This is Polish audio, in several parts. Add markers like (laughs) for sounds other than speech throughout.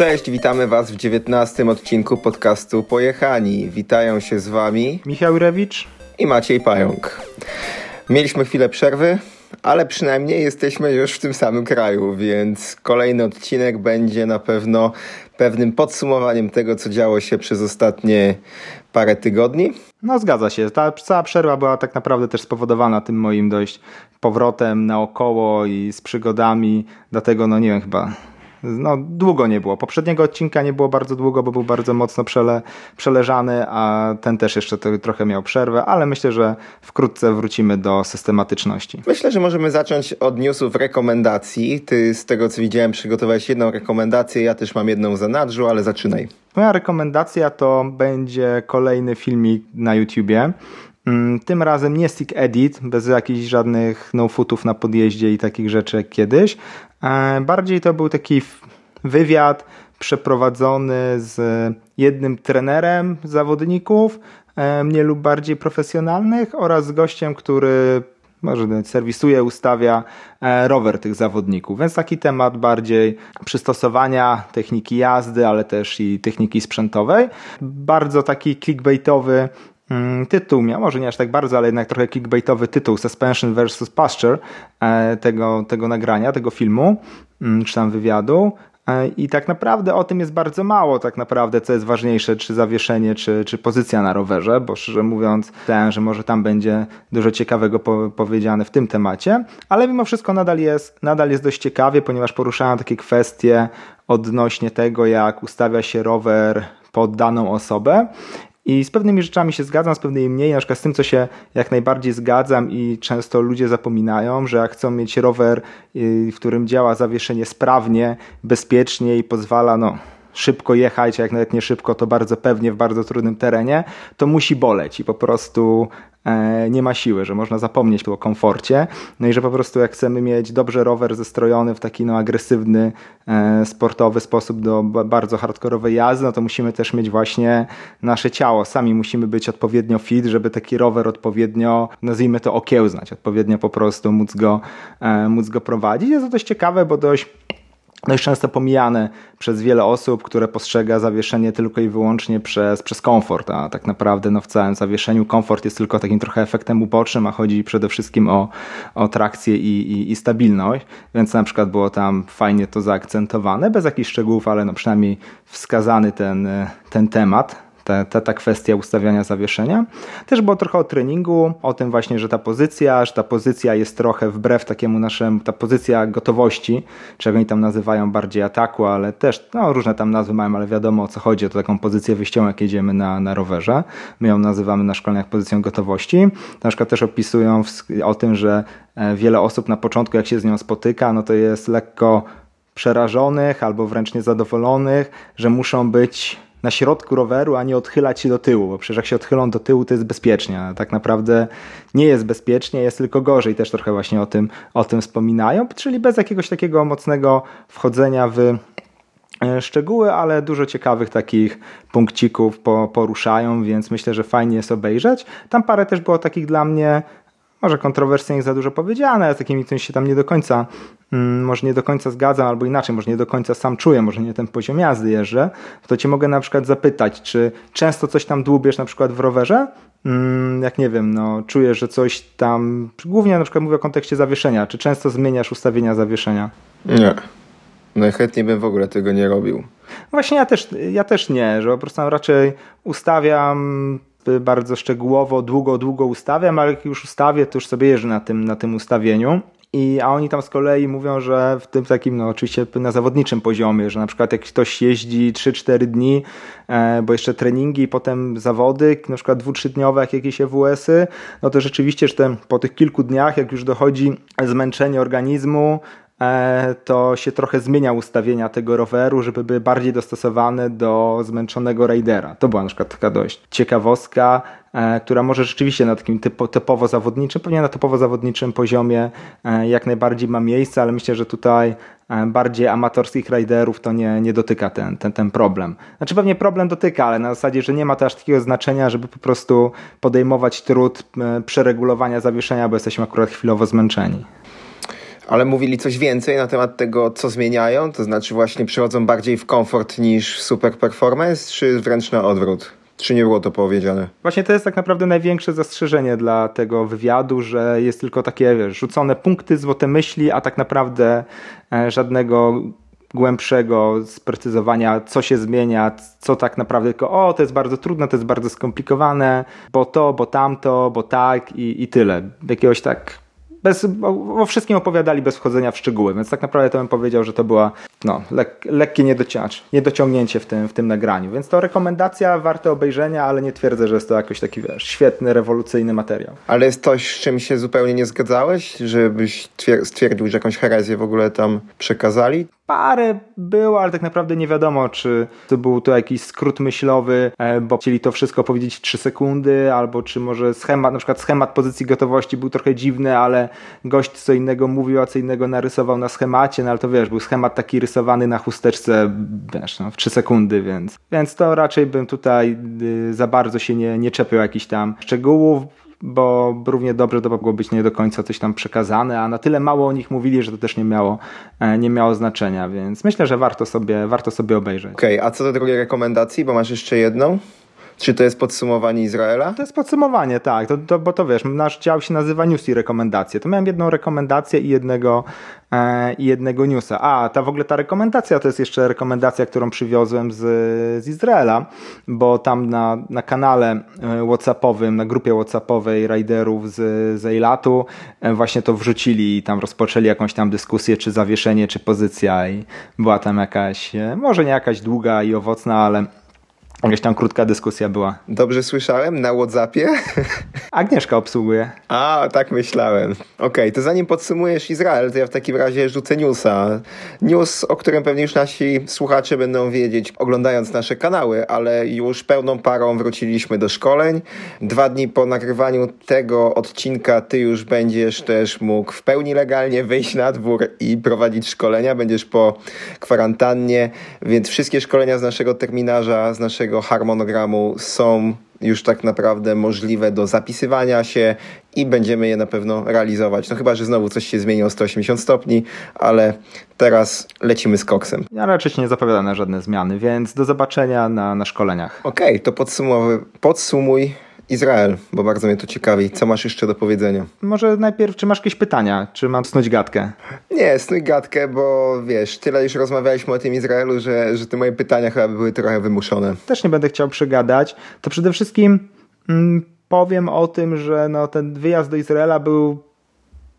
Cześć, witamy Was w 19 odcinku podcastu Pojechani. Witają się z Wami Michał Rewicz i Maciej Pająk. Mieliśmy chwilę przerwy, ale przynajmniej jesteśmy już w tym samym kraju, więc kolejny odcinek będzie na pewno pewnym podsumowaniem tego, co działo się przez ostatnie parę tygodni. No zgadza się. Ta cała przerwa była tak naprawdę też spowodowana tym moim dość powrotem naokoło i z przygodami, dlatego no nie wiem, chyba no, długo nie było. Poprzedniego odcinka nie było bardzo długo, bo był bardzo mocno przele, przeleżany, a ten też jeszcze to, trochę miał przerwę, ale myślę, że wkrótce wrócimy do systematyczności. Myślę, że możemy zacząć od newsów rekomendacji. Ty z tego co widziałem przygotowałeś jedną rekomendację, ja też mam jedną za nadrzu, ale zaczynaj. Moja rekomendacja to będzie kolejny filmik na YouTubie. Mm, tym razem nie stick edit, bez jakichś żadnych no-footów na podjeździe i takich rzeczy jak kiedyś. E, bardziej to był taki wywiad przeprowadzony z jednym trenerem zawodników, e, mniej lub bardziej profesjonalnych oraz z gościem, który może serwisuje, ustawia e, rower tych zawodników. Więc taki temat bardziej przystosowania techniki jazdy, ale też i techniki sprzętowej. Bardzo taki clickbaitowy tytuł miał, może nie aż tak bardzo, ale jednak trochę clickbaitowy tytuł Suspension versus Pasture e, tego, tego nagrania, tego filmu, mm, czy tam wywiadu. E, I tak naprawdę o tym jest bardzo mało, tak naprawdę, co jest ważniejsze, czy zawieszenie, czy, czy pozycja na rowerze, bo szczerze mówiąc, ten, że może tam będzie dużo ciekawego po, powiedziane w tym temacie, ale mimo wszystko nadal jest, nadal jest dość ciekawie, ponieważ poruszają takie kwestie odnośnie tego, jak ustawia się rower pod daną osobę i z pewnymi rzeczami się zgadzam, z pewnymi mniej, na przykład z tym, co się jak najbardziej zgadzam i często ludzie zapominają, że jak chcą mieć rower, y, w którym działa zawieszenie sprawnie, bezpiecznie i pozwala, no, szybko jechać, a jak nawet nie szybko, to bardzo pewnie w bardzo trudnym terenie, to musi boleć i po prostu e, nie ma siły, że można zapomnieć o komforcie. No i że po prostu jak chcemy mieć dobrze rower zestrojony w taki no, agresywny, e, sportowy sposób do bardzo hardkorowej jazdy, no to musimy też mieć właśnie nasze ciało. Sami musimy być odpowiednio fit, żeby taki rower odpowiednio, nazwijmy to okiełznać, odpowiednio po prostu móc go, e, móc go prowadzić. Jest to dość ciekawe, bo dość dość często pomijane przez wiele osób, które postrzega zawieszenie tylko i wyłącznie przez, przez komfort, a tak naprawdę no, w całym zawieszeniu komfort jest tylko takim trochę efektem ubocznym, a chodzi przede wszystkim o, o trakcję i, i, i stabilność, więc na przykład było tam fajnie to zaakcentowane, bez jakichś szczegółów, ale no przynajmniej wskazany ten, ten temat ta, ta, ta kwestia ustawiania zawieszenia. Też było trochę o treningu, o tym właśnie, że ta pozycja, że ta pozycja jest trochę wbrew takiemu naszemu, ta pozycja gotowości, czego oni tam nazywają bardziej ataku, ale też, no różne tam nazwy mają, ale wiadomo o co chodzi, o taką pozycję wyjściową, jak jedziemy na, na rowerze. My ją nazywamy na szkoleniach pozycją gotowości. Na przykład też opisują o tym, że e, wiele osób na początku, jak się z nią spotyka, no to jest lekko przerażonych albo wręcz niezadowolonych, że muszą być na środku roweru, a nie odchylać się do tyłu, bo przecież jak się odchylą do tyłu, to jest bezpiecznie, a tak naprawdę nie jest bezpiecznie, jest tylko gorzej. Też trochę właśnie o tym, o tym wspominają, czyli bez jakiegoś takiego mocnego wchodzenia w e, szczegóły, ale dużo ciekawych takich punkcików poruszają, więc myślę, że fajnie jest obejrzeć. Tam parę też było takich dla mnie może kontrowersyjnie za dużo powiedziane, z takimi którymi się tam nie do końca, może nie do końca zgadzam, albo inaczej, może nie do końca sam czuję, może nie ten poziom jazdy jeżdżę, to cię mogę na przykład zapytać, czy często coś tam dłubiesz na przykład w rowerze? Mm, jak nie wiem, no czujesz, że coś tam, głównie na przykład mówię o kontekście zawieszenia, czy często zmieniasz ustawienia zawieszenia? Nie. Najchętniej bym w ogóle tego nie robił. Właśnie ja też, ja też nie, że po prostu raczej ustawiam bardzo szczegółowo, długo, długo ustawiam, ale jak już ustawię, to już sobie jeżdżę na tym, na tym ustawieniu. I, a oni tam z kolei mówią, że w tym takim, no oczywiście na zawodniczym poziomie, że na przykład jak ktoś jeździ 3-4 dni, e, bo jeszcze treningi, potem zawody, na przykład dwu-trzydniowe, jak jakieś EWS-y, no to rzeczywiście, że te, po tych kilku dniach, jak już dochodzi zmęczenie organizmu, to się trochę zmienia ustawienia tego roweru, żeby były bardziej dostosowane do zmęczonego raidera. To była na przykład taka dość ciekawostka, e, która może rzeczywiście na takim typo, typowo zawodniczym, pewnie na typowo zawodniczym poziomie e, jak najbardziej ma miejsce, ale myślę, że tutaj bardziej amatorskich riderów to nie, nie dotyka ten, ten, ten problem. Znaczy pewnie problem dotyka, ale na zasadzie, że nie ma to aż takiego znaczenia, żeby po prostu podejmować trud przeregulowania zawieszenia, bo jesteśmy akurat chwilowo zmęczeni. Ale mówili coś więcej na temat tego, co zmieniają? To znaczy właśnie przychodzą bardziej w komfort niż super performance, czy wręcz na odwrót? Czy nie było to powiedziane? Właśnie to jest tak naprawdę największe zastrzeżenie dla tego wywiadu, że jest tylko takie wiesz, rzucone punkty, złote myśli, a tak naprawdę e, żadnego głębszego sprecyzowania, co się zmienia, co tak naprawdę tylko, o, to jest bardzo trudne, to jest bardzo skomplikowane, bo to, bo tamto, bo tak i, i tyle. Jakiegoś tak bez, o, o, wszystkim opowiadali bez wchodzenia w szczegóły, więc tak naprawdę to bym powiedział, że to była no, lek, lekkie niedociągnięcie w tym, w tym nagraniu. Więc to rekomendacja, warte obejrzenia, ale nie twierdzę, że jest to jakoś taki wiesz, świetny, rewolucyjny materiał. Ale jest coś, z czym się zupełnie nie zgadzałeś? Żebyś stwierdził, że jakąś herezję w ogóle tam przekazali? Parę było, ale tak naprawdę nie wiadomo, czy to był to jakiś skrót myślowy, e, bo chcieli to wszystko powiedzieć w 3 sekundy, albo czy może schemat, na przykład schemat pozycji gotowości był trochę dziwny, ale gość co innego mówił, a co innego narysował na schemacie, no ale to wiesz, był schemat taki rysowany na chusteczce, wiesz, no, w 3 sekundy, więc, więc to raczej bym tutaj y, za bardzo się nie, nie czepiał jakichś tam szczegółów bo równie dobrze to mogło być nie do końca coś tam przekazane, a na tyle mało o nich mówili, że to też nie miało, e, nie miało znaczenia, więc myślę, że warto sobie, warto sobie obejrzeć. Okej, okay, a co do drugiej rekomendacji, bo masz jeszcze jedną? Czy to jest podsumowanie Izraela? To jest podsumowanie, tak. To, to, bo to wiesz, nasz dział się nazywa News i rekomendacje. To miałem jedną rekomendację i jednego, e, i jednego newsa. A, ta w ogóle ta rekomendacja to jest jeszcze rekomendacja, którą przywiozłem z, z Izraela, bo tam na, na kanale e, WhatsAppowym, na grupie WhatsAppowej riderów z, z Eilatu e, właśnie to wrzucili i tam rozpoczęli jakąś tam dyskusję, czy zawieszenie, czy pozycja i była tam jakaś, e, może nie jakaś długa i owocna, ale Jakaś tam krótka dyskusja była. Dobrze słyszałem? Na Whatsappie? (laughs) Agnieszka obsługuje. A, tak myślałem. Okej, okay, to zanim podsumujesz Izrael, to ja w takim razie rzucę newsa. News, o którym pewnie już nasi słuchacze będą wiedzieć, oglądając nasze kanały, ale już pełną parą wróciliśmy do szkoleń. Dwa dni po nagrywaniu tego odcinka ty już będziesz też mógł w pełni legalnie wyjść na dwór i prowadzić szkolenia. Będziesz po kwarantannie, więc wszystkie szkolenia z naszego terminarza, z naszego tego harmonogramu są już tak naprawdę możliwe do zapisywania się i będziemy je na pewno realizować. No chyba, że znowu coś się zmieni o 180 stopni, ale teraz lecimy z koksem. Ja raczej się nie zapowiadam na żadne zmiany, więc do zobaczenia na, na szkoleniach. Okej, okay, to podsumuj Izrael, bo bardzo mnie to ciekawi. Co masz jeszcze do powiedzenia? Może najpierw, czy masz jakieś pytania? Czy mam snuć gadkę? Nie, snuj gadkę, bo wiesz, tyle już rozmawialiśmy o tym Izraelu, że, że te moje pytania chyba były trochę wymuszone. Też nie będę chciał przegadać. To przede wszystkim mm, powiem o tym, że no, ten wyjazd do Izraela był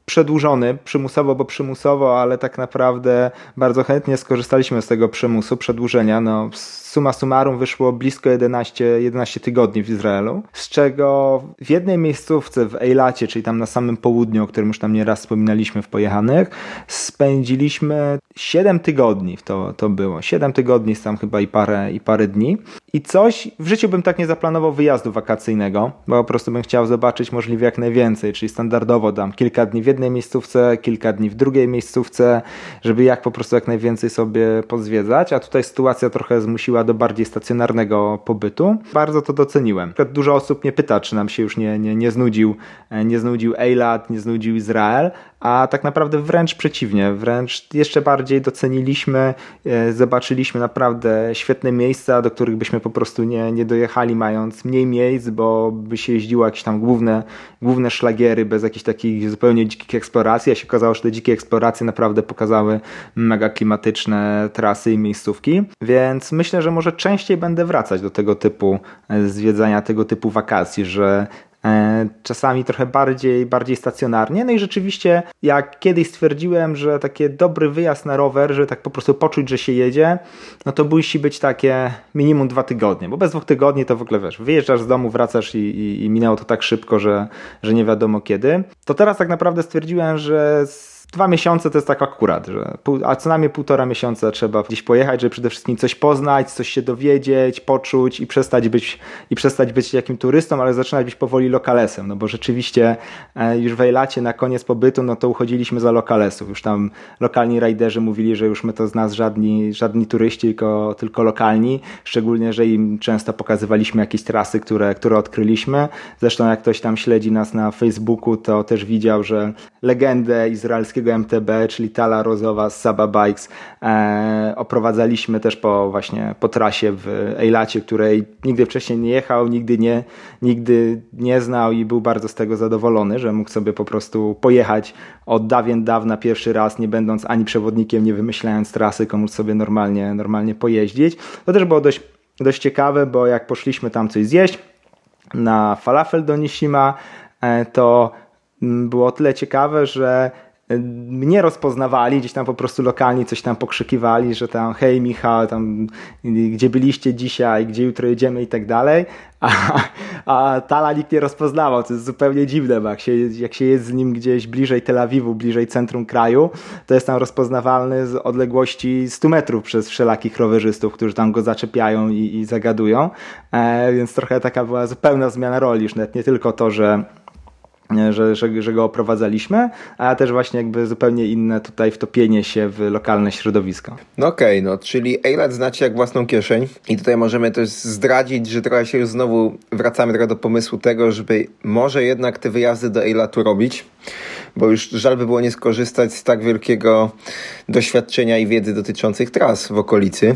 przedłużony przymusowo, bo przymusowo, ale tak naprawdę bardzo chętnie skorzystaliśmy z tego przymusu, przedłużenia. No, suma summarum wyszło blisko 11, 11 tygodni w Izraelu, z czego w jednej miejscówce w Eilacie, czyli tam na samym południu, o którym już tam nieraz wspominaliśmy w Pojechanych, spędziliśmy 7 tygodni, to, to było. 7 tygodni tam chyba i parę, i parę dni. I coś, w życiu bym tak nie zaplanował wyjazdu wakacyjnego, bo po prostu bym chciał zobaczyć możliwie jak najwięcej, czyli standardowo dam kilka dni w jednej miejscówce, kilka dni w drugiej miejscówce, żeby jak po prostu jak najwięcej sobie pozwiedzać, a tutaj sytuacja trochę zmusiła do bardziej stacjonarnego pobytu. Bardzo to doceniłem. Dużo osób mnie pyta, czy nam się już nie, nie, nie znudził, e, nie znudził Eilat, nie znudził Izrael, a tak naprawdę wręcz przeciwnie, wręcz jeszcze bardziej doceniliśmy, e, zobaczyliśmy naprawdę świetne miejsca, do których byśmy po prostu nie, nie dojechali mając mniej miejsc, bo by się jeździło jakieś tam główne, główne szlagiery bez jakichś takich zupełnie dzikich eksploracji, a się okazało, że te dzikie eksploracje naprawdę pokazały mega klimatyczne trasy i miejscówki, więc myślę, że może częściej będę wracać do tego typu e, zwiedzania, tego typu wakacji, że czasami trochę bardziej, bardziej stacjonarnie. No i rzeczywiście, jak kiedyś stwierdziłem, że taki dobry wyjazd na rower, że tak po prostu poczuć, że się jedzie, no to musi być takie minimum dwa tygodnie, bo bez dwóch tygodni to w ogóle wiesz, wyjeżdżasz z domu, wracasz i, i, i minęło to tak szybko, że, że nie wiadomo kiedy. To teraz tak naprawdę stwierdziłem, że dwa miesiące to jest tak akurat, że pół, a co najmniej półtora miesiąca trzeba gdzieś pojechać, żeby przede wszystkim coś poznać, coś się dowiedzieć, poczuć i przestać być, i przestać być jakim turystą, ale zaczynać być powoli lokalesem, no bo rzeczywiście e, już w Ejlacie na koniec pobytu, no to uchodziliśmy za lokalesów. Już tam lokalni rajderzy mówili, że już my to z nas żadni, żadni turyści, tylko, tylko lokalni, szczególnie, że im często pokazywaliśmy jakieś trasy, które, które odkryliśmy. Zresztą jak ktoś tam śledzi nas na Facebooku, to też widział, że legendę izraelskiego wielkiego MTB, czyli Tala Rozowa z Saba Bikes. E, oprowadzaliśmy też po właśnie po trasie w Ejlacie, której nigdy wcześniej nie jechał, nigdy nie, nigdy nie znał i był bardzo z tego zadowolony, że mógł sobie po prostu pojechać od dawien dawna pierwszy raz, nie będąc ani przewodnikiem, nie wymyślając trasy, komuś sobie normalnie, normalnie pojeździć. To też było dość, dość ciekawe, bo jak poszliśmy tam coś zjeść na falafel do Nishima, e, to mm, było tyle ciekawe, że mnie rozpoznawali, gdzieś tam po prostu lokalni coś tam pokrzykiwali, że tam hej Michał, tam gdzie byliście dzisiaj, gdzie jutro jedziemy i tak dalej, a, a Tala nikt nie rozpoznawał, to jest zupełnie dziwne, bo jak się, jak się jest z nim gdzieś bliżej Tel Awiwu, bliżej centrum kraju, to jest tam rozpoznawalny z odległości 100 metrów przez wszelakich rowerzystów, którzy tam go zaczepiają i, i zagadują, e, więc trochę taka była zupełna zmiana roli, już nawet nie tylko to, że że, że, że go oprowadzaliśmy, a też właśnie jakby zupełnie inne tutaj wtopienie się w lokalne środowisko. No okej, okay, no czyli Eilat znacie jak własną kieszeń i tutaj możemy też zdradzić, że trochę się już znowu wracamy trochę do pomysłu tego, żeby może jednak te wyjazdy do Eilatu robić bo już żal by było nie skorzystać z tak wielkiego doświadczenia i wiedzy dotyczących tras w okolicy.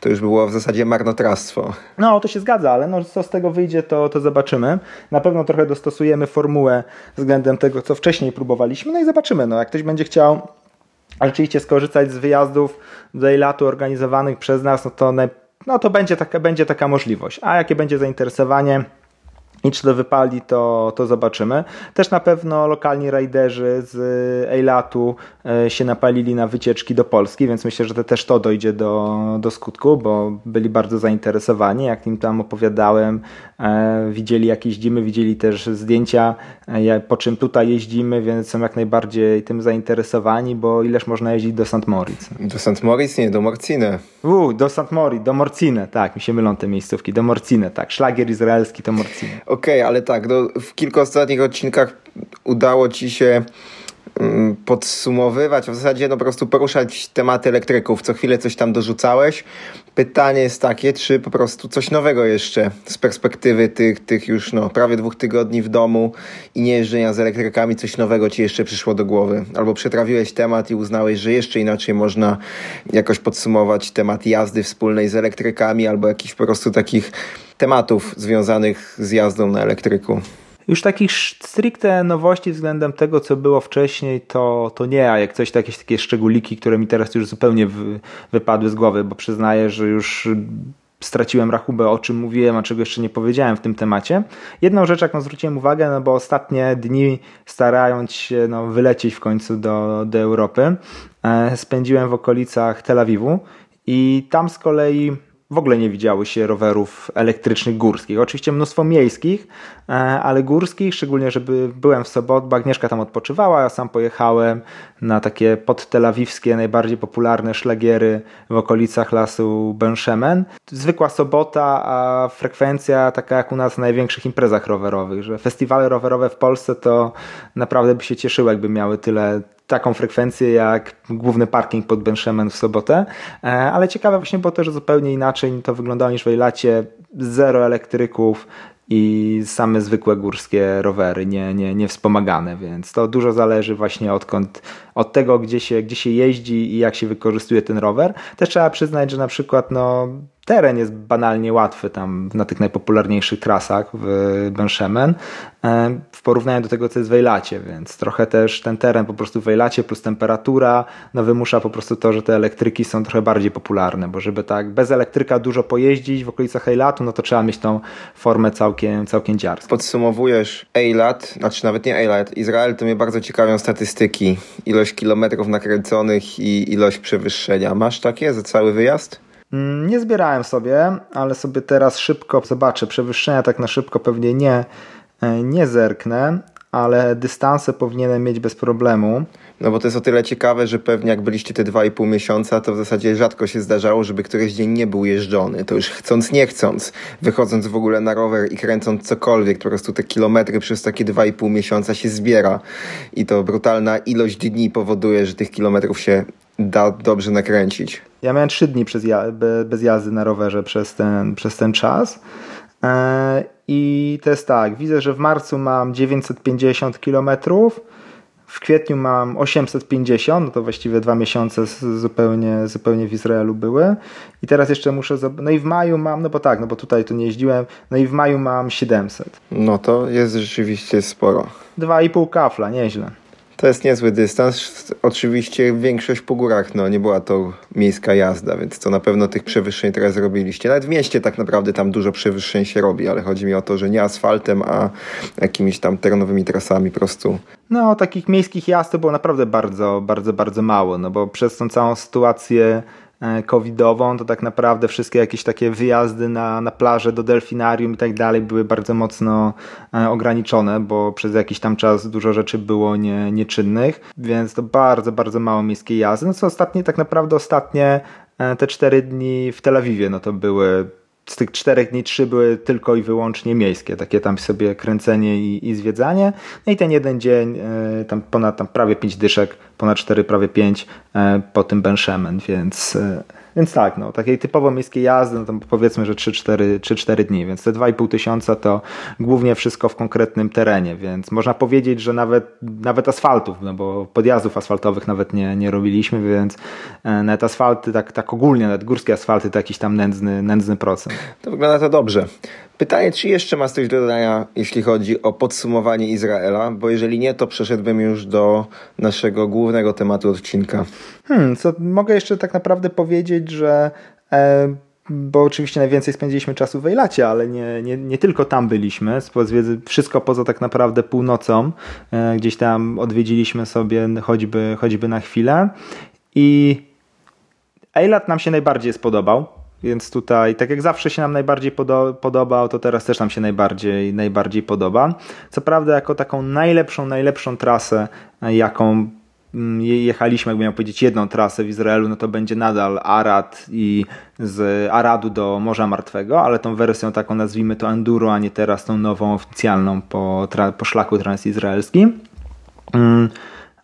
To już było w zasadzie marnotrawstwo. No, to się zgadza, ale no, co z tego wyjdzie, to, to zobaczymy. Na pewno trochę dostosujemy formułę względem tego, co wcześniej próbowaliśmy, no i zobaczymy. No, jak ktoś będzie chciał rzeczywiście skorzystać z wyjazdów do Eilatu organizowanych przez nas, no to, no to będzie, taka, będzie taka możliwość. A jakie będzie zainteresowanie, i czy to wypali, to, to zobaczymy. Też na pewno lokalni rajderzy z Eilatu e, się napalili na wycieczki do Polski, więc myślę, że to też to dojdzie do, do skutku, bo byli bardzo zainteresowani. Jak im tam opowiadałem, e, widzieli jak jeździmy, widzieli też zdjęcia, e, po czym tutaj jeździmy, więc są jak najbardziej tym zainteresowani, bo ileż można jeździć do St. Moritz. Do St. Moritz? Nie, do Morcine. Uuu, do St. Moritz, do Morcine, tak, mi się mylą te miejscówki, do Morcine, tak. Szlagier izraelski to Morcine. Okej, okay, ale tak, no, w kilku ostatnich odcinkach udało ci się podsumowywać, a w zasadzie no po prostu poruszać tematy elektryków. Co chwilę coś tam dorzucałeś. Pytanie jest takie, czy po prostu coś nowego jeszcze z perspektywy tych, tych już no, prawie dwóch tygodni w domu i nie jeżdżenia z elektrykami, coś nowego ci jeszcze przyszło do głowy? Albo przetrawiłeś temat i uznałeś, że jeszcze inaczej można jakoś podsumować temat jazdy wspólnej z elektrykami albo jakichś po prostu takich tematów związanych z jazdą na elektryku. Już takich stricte nowości względem tego, co było wcześniej, to, to nie, a jak coś, to jakieś takie szczególiki, które mi teraz już zupełnie wy, wypadły z głowy, bo przyznaję, że już straciłem rachubę, o czym mówiłem, a czego jeszcze nie powiedziałem w tym temacie. Jedną rzecz, jaką zwróciłem uwagę, no bo ostatnie dni starając się no, wylecieć w końcu do, do Europy, e, spędziłem w okolicach Tel Awiwu i tam z kolei w ogóle nie widziały się rowerów elektrycznych górskich. Oczywiście mnóstwo miejskich, e, ale górskich, szczególnie, żeby byłem w sobotę, bo Agnieszka tam odpoczywała, ja sam pojechałem na takie podtelawiwskie, najbardziej popularne szlagiery w okolicach lasu Benshemen. Zwykła sobota, a frekwencja taka jak u nas na największych imprezach rowerowych, że festiwale rowerowe w Polsce to naprawdę by się cieszyły, jakby miały tyle taką frekwencję jak główny parking pod Benshemen w sobotę, e, ale ciekawe właśnie było to, że zupełnie inaczej to wyglądało niż w Ejlacie. Zero elektryków, i same zwykłe górskie rowery, nie, nie, nie wspomagane, więc to dużo zależy właśnie odkąd, od tego, gdzie się, gdzie się jeździ i jak się wykorzystuje ten rower. Też trzeba przyznać, że na przykład no, teren jest banalnie łatwy tam na tych najpopularniejszych trasach w Benshemen e, w porównaniu do tego, co jest w Wejlacie, więc trochę też ten teren po prostu w Wejlacie plus temperatura no wymusza po prostu to, że te elektryki są trochę bardziej popularne, bo żeby tak bez elektryka dużo pojeździć w okolicach Wejlatu, no to trzeba mieć tą formę całkiem, całkiem dziarską. Podsumowujesz Eilat, znaczy nawet nie Eilat, Izrael, to mnie bardzo ciekawią statystyki, ilość kilometrów nakręconych i ilość przewyższenia. Masz takie za cały wyjazd? Mm, nie zbierałem sobie, ale sobie teraz szybko zobaczę. Przewyższenia tak na szybko pewnie nie, e, nie zerknę, ale dystanse powinienem mieć bez problemu. No bo to jest o tyle ciekawe, że pewnie jak byliście te 2,5 miesiąca, to w zasadzie rzadko się zdarzało, żeby któryś dzień nie był jeżdżony. To już chcąc, nie chcąc, wychodząc w ogóle na rower i kręcąc cokolwiek, po prostu te kilometry przez takie 2,5 miesiąca się zbiera. I to brutalna ilość dni powoduje, że tych kilometrów się da dobrze nakręcić. Ja miałem trzy dni przez ja bez jazdy na rowerze przez ten, przez ten czas. E, I to jest tak, widzę, że w marcu mam 950 km, w kwietniu mam 850, no to właściwie dwa miesiące zupełnie, zupełnie w Izraelu były. I teraz jeszcze muszę, no i w maju mam, no bo tak, no bo tutaj to nie jeździłem, no i w maju mam 700. No to jest rzeczywiście sporo. 2,5 kafla, nieźle. To jest niezły dystans. Oczywiście większość po górach, no nie była to miejska jazda, więc to na pewno tych przewyższeń teraz robiliście. Nawet w mieście tak naprawdę tam dużo przewyższeń się robi, ale chodzi mi o to, że nie asfaltem, a jakimiś tam terenowymi trasami po prostu. No, takich miejskich jazd było naprawdę bardzo, bardzo, bardzo mało, no bo przez tą całą sytuację covidową, to tak naprawdę wszystkie jakieś takie wyjazdy na, na plażę, do delfinarium i tak dalej były bardzo mocno e, ograniczone, bo przez jakiś tam czas dużo rzeczy było nie, nieczynnych, więc to bardzo, bardzo mało miejskiej jazdy. No co ostatnie, tak naprawdę ostatnie e, te cztery dni w Tel Awiwie, no to były z tych czterech dni trzy były tylko i wyłącznie miejskie, takie tam sobie kręcenie i, i zwiedzanie. No i ten jeden dzień, tam ponad tam prawie pięć dyszek, ponad cztery, prawie pięć po tym Benshemen, więc więc tak, no, takiej typowo miejskiej jazdy, no to powiedzmy, że 3-4 dni, więc te 2,5 tysiąca to głównie wszystko w konkretnym terenie, więc można powiedzieć, że nawet, nawet asfaltów, no bo podjazdów asfaltowych nawet nie, nie robiliśmy, więc e, nawet asfalty, tak, tak ogólnie, nawet górskie asfalty to jakiś tam nędzny, nędzny procent. To wygląda to dobrze. Pytanie, czy jeszcze masz coś do dodania, jeśli chodzi o podsumowanie Izraela? Bo jeżeli nie, to przeszedłbym już do naszego głównego tematu odcinka. Hmm, co mogę jeszcze tak naprawdę powiedzieć, że e, bo oczywiście najwięcej spędziliśmy czasu w Ejlacie, ale nie, nie, nie tylko tam byliśmy. Wszystko poza tak naprawdę północą. E, gdzieś tam odwiedziliśmy sobie choćby, choćby na chwilę. I Ejlat nam się najbardziej spodobał. Więc tutaj, tak jak zawsze się nam najbardziej podo podobał, to teraz też nam się najbardziej, najbardziej podoba. Co prawda, jako taką najlepszą, najlepszą trasę, jaką mm, jechaliśmy, jakby miał powiedzieć, jedną trasę w Izraelu, no to będzie nadal Arad i z Aradu do Morza Martwego, ale tą wersją taką nazwijmy to Enduro, a nie teraz tą nową oficjalną po, po szlaku transizraelskim. Mm,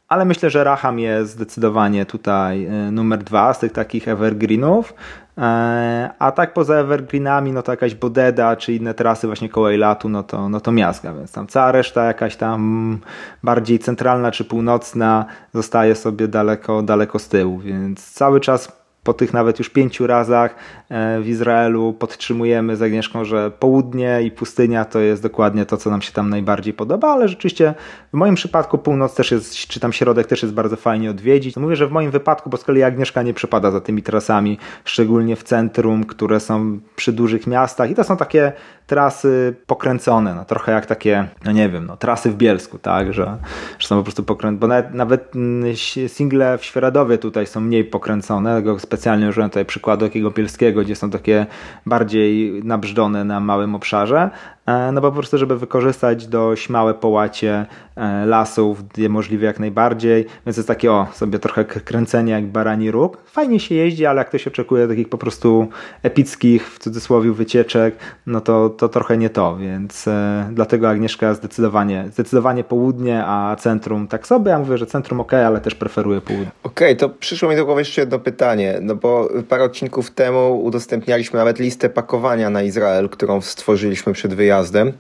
ale myślę, że Raham jest zdecydowanie tutaj y, numer dwa z tych takich evergreenów. E, a tak poza evergreenami, no to jakaś Bodeda czy inne trasy właśnie koło Eilatu, no to, no to miazga, więc tam cała reszta jakaś tam bardziej centralna czy północna zostaje sobie daleko, daleko z tyłu, więc cały czas po tych nawet już pięciu razach e, w Izraelu podtrzymujemy z Agnieszką, że południe i pustynia to jest dokładnie to, co nam się tam najbardziej podoba, ale rzeczywiście w moim przypadku północ też jest, czy tam środek też jest bardzo fajnie odwiedzić. Mówię, że w moim wypadku, bo z kolei Agnieszka nie przepada za tymi trasami, szczególnie w centrum, które są przy dużych miastach i to są takie trasy pokręcone, no trochę jak takie, no nie wiem, no trasy w Bielsku, tak, że, że są po prostu pokręcone, bo nawet, nawet mm, single w Świeradowie tutaj są mniej pokręcone, tego specjalnie użyłem tutaj przykładu jakiego Bielskiego, gdzie są takie bardziej nabrzdzone na małym obszarze, no bo po prostu, żeby wykorzystać dość małe połacie e, lasów, możliwie jak najbardziej, więc jest takie o, sobie trochę kręcenie jak barani róg. Fajnie się jeździ, ale jak ktoś oczekuje takich po prostu epickich, w cudzysłowie, wycieczek, no to, to trochę nie to, więc e, dlatego Agnieszka zdecydowanie, zdecydowanie południe, a centrum tak sobie, ja mówię, że centrum ok, ale też preferuję południe. Okej, okay, to przyszło mi do głowy jeszcze jedno pytanie, no bo parę odcinków temu udostępnialiśmy nawet listę pakowania na Izrael, którą stworzyliśmy przed wyjazdem wyjazdem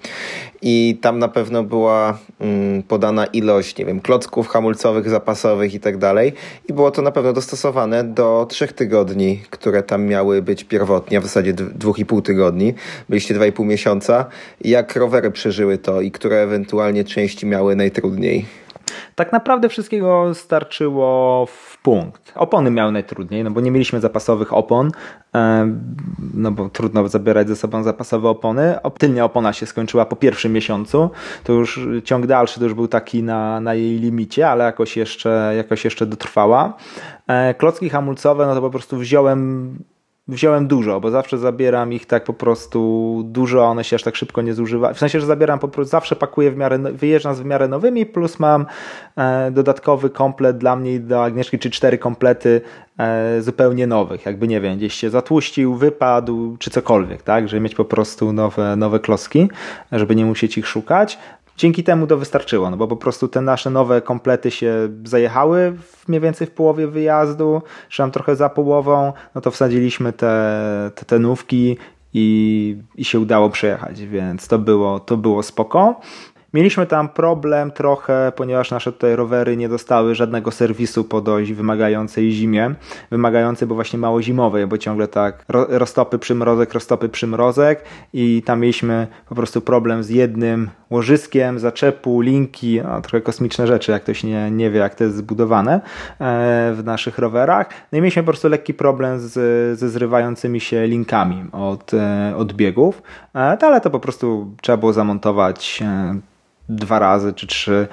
i tam na pewno była mm, podana ilość, nie wiem, klocków hamulcowych, zapasowych i tak dalej i było to na pewno dostosowane do trzech tygodni, które tam miały być pierwotnie, a w zasadzie dwóch i pół tygodni. Byliście dwa i pół miesiąca. Jak rowery przeżyły to i które ewentualnie części miały najtrudniej? Tak naprawdę wszystkiego starczyło w punkt. Opony miały najtrudniej, no bo nie mieliśmy zapasowych opon, no bo trudno zabierać ze sobą zapasowe opony. Tylnia opona się skończyła po pierwszym miesiącu, to już ciąg dalszy to już był taki na, na jej limicie, ale jakoś jeszcze, jakoś jeszcze dotrwała. E, klocki hamulcowe, no to po prostu wziąłem wziąłem dużo, bo zawsze zabieram ich tak po prostu dużo, one się aż tak szybko nie zużywają. W sensie, że zabieram po prostu, zawsze pakuję w miarę, wyjeżdżam z w miarę nowymi, plus mam e, dodatkowy komplet dla mnie do Agnieszki, czy cztery komplety e, zupełnie nowych. Jakby nie wiem, gdzieś się zatłuścił, wypadł, czy cokolwiek, tak? Żeby mieć po prostu nowe, nowe kloski, żeby nie musieć ich szukać. Dzięki temu to wystarczyło, no bo po prostu te nasze nowe komplety się zajechały w, mniej więcej w połowie wyjazdu, czy trochę za połową, no to wsadziliśmy te, te, te nówki i, i się udało przejechać, więc to było, to było spoko. Mieliśmy tam problem trochę, ponieważ nasze tutaj rowery nie dostały żadnego serwisu po dość wymagającej zimie, wymagającej, bo właśnie mało zimowej, bo ciągle tak roztopy przymrozek, roztopy przymrozek. I tam mieliśmy po prostu problem z jednym łożyskiem, zaczepu, linki, no, trochę kosmiczne rzeczy, jak ktoś nie, nie wie, jak to jest zbudowane e, w naszych rowerach. No i mieliśmy po prostu lekki problem z, ze zrywającymi się linkami od, e, od biegów, e, ale to po prostu trzeba było zamontować dwa razy czy trzy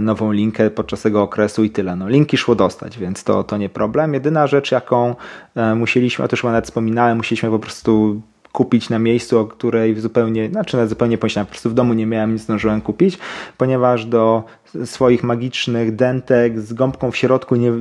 nową linkę podczas tego okresu i tyle. No, linki szło dostać, więc to, to nie problem. Jedyna rzecz, jaką musieliśmy, a to już nawet wspominałem, musieliśmy po prostu kupić na miejscu, o której zupełnie, znaczy nawet zupełnie pomyślałem, po prostu w domu nie miałem, nie zdążyłem kupić, ponieważ do swoich magicznych dentek z gąbką w środku nie,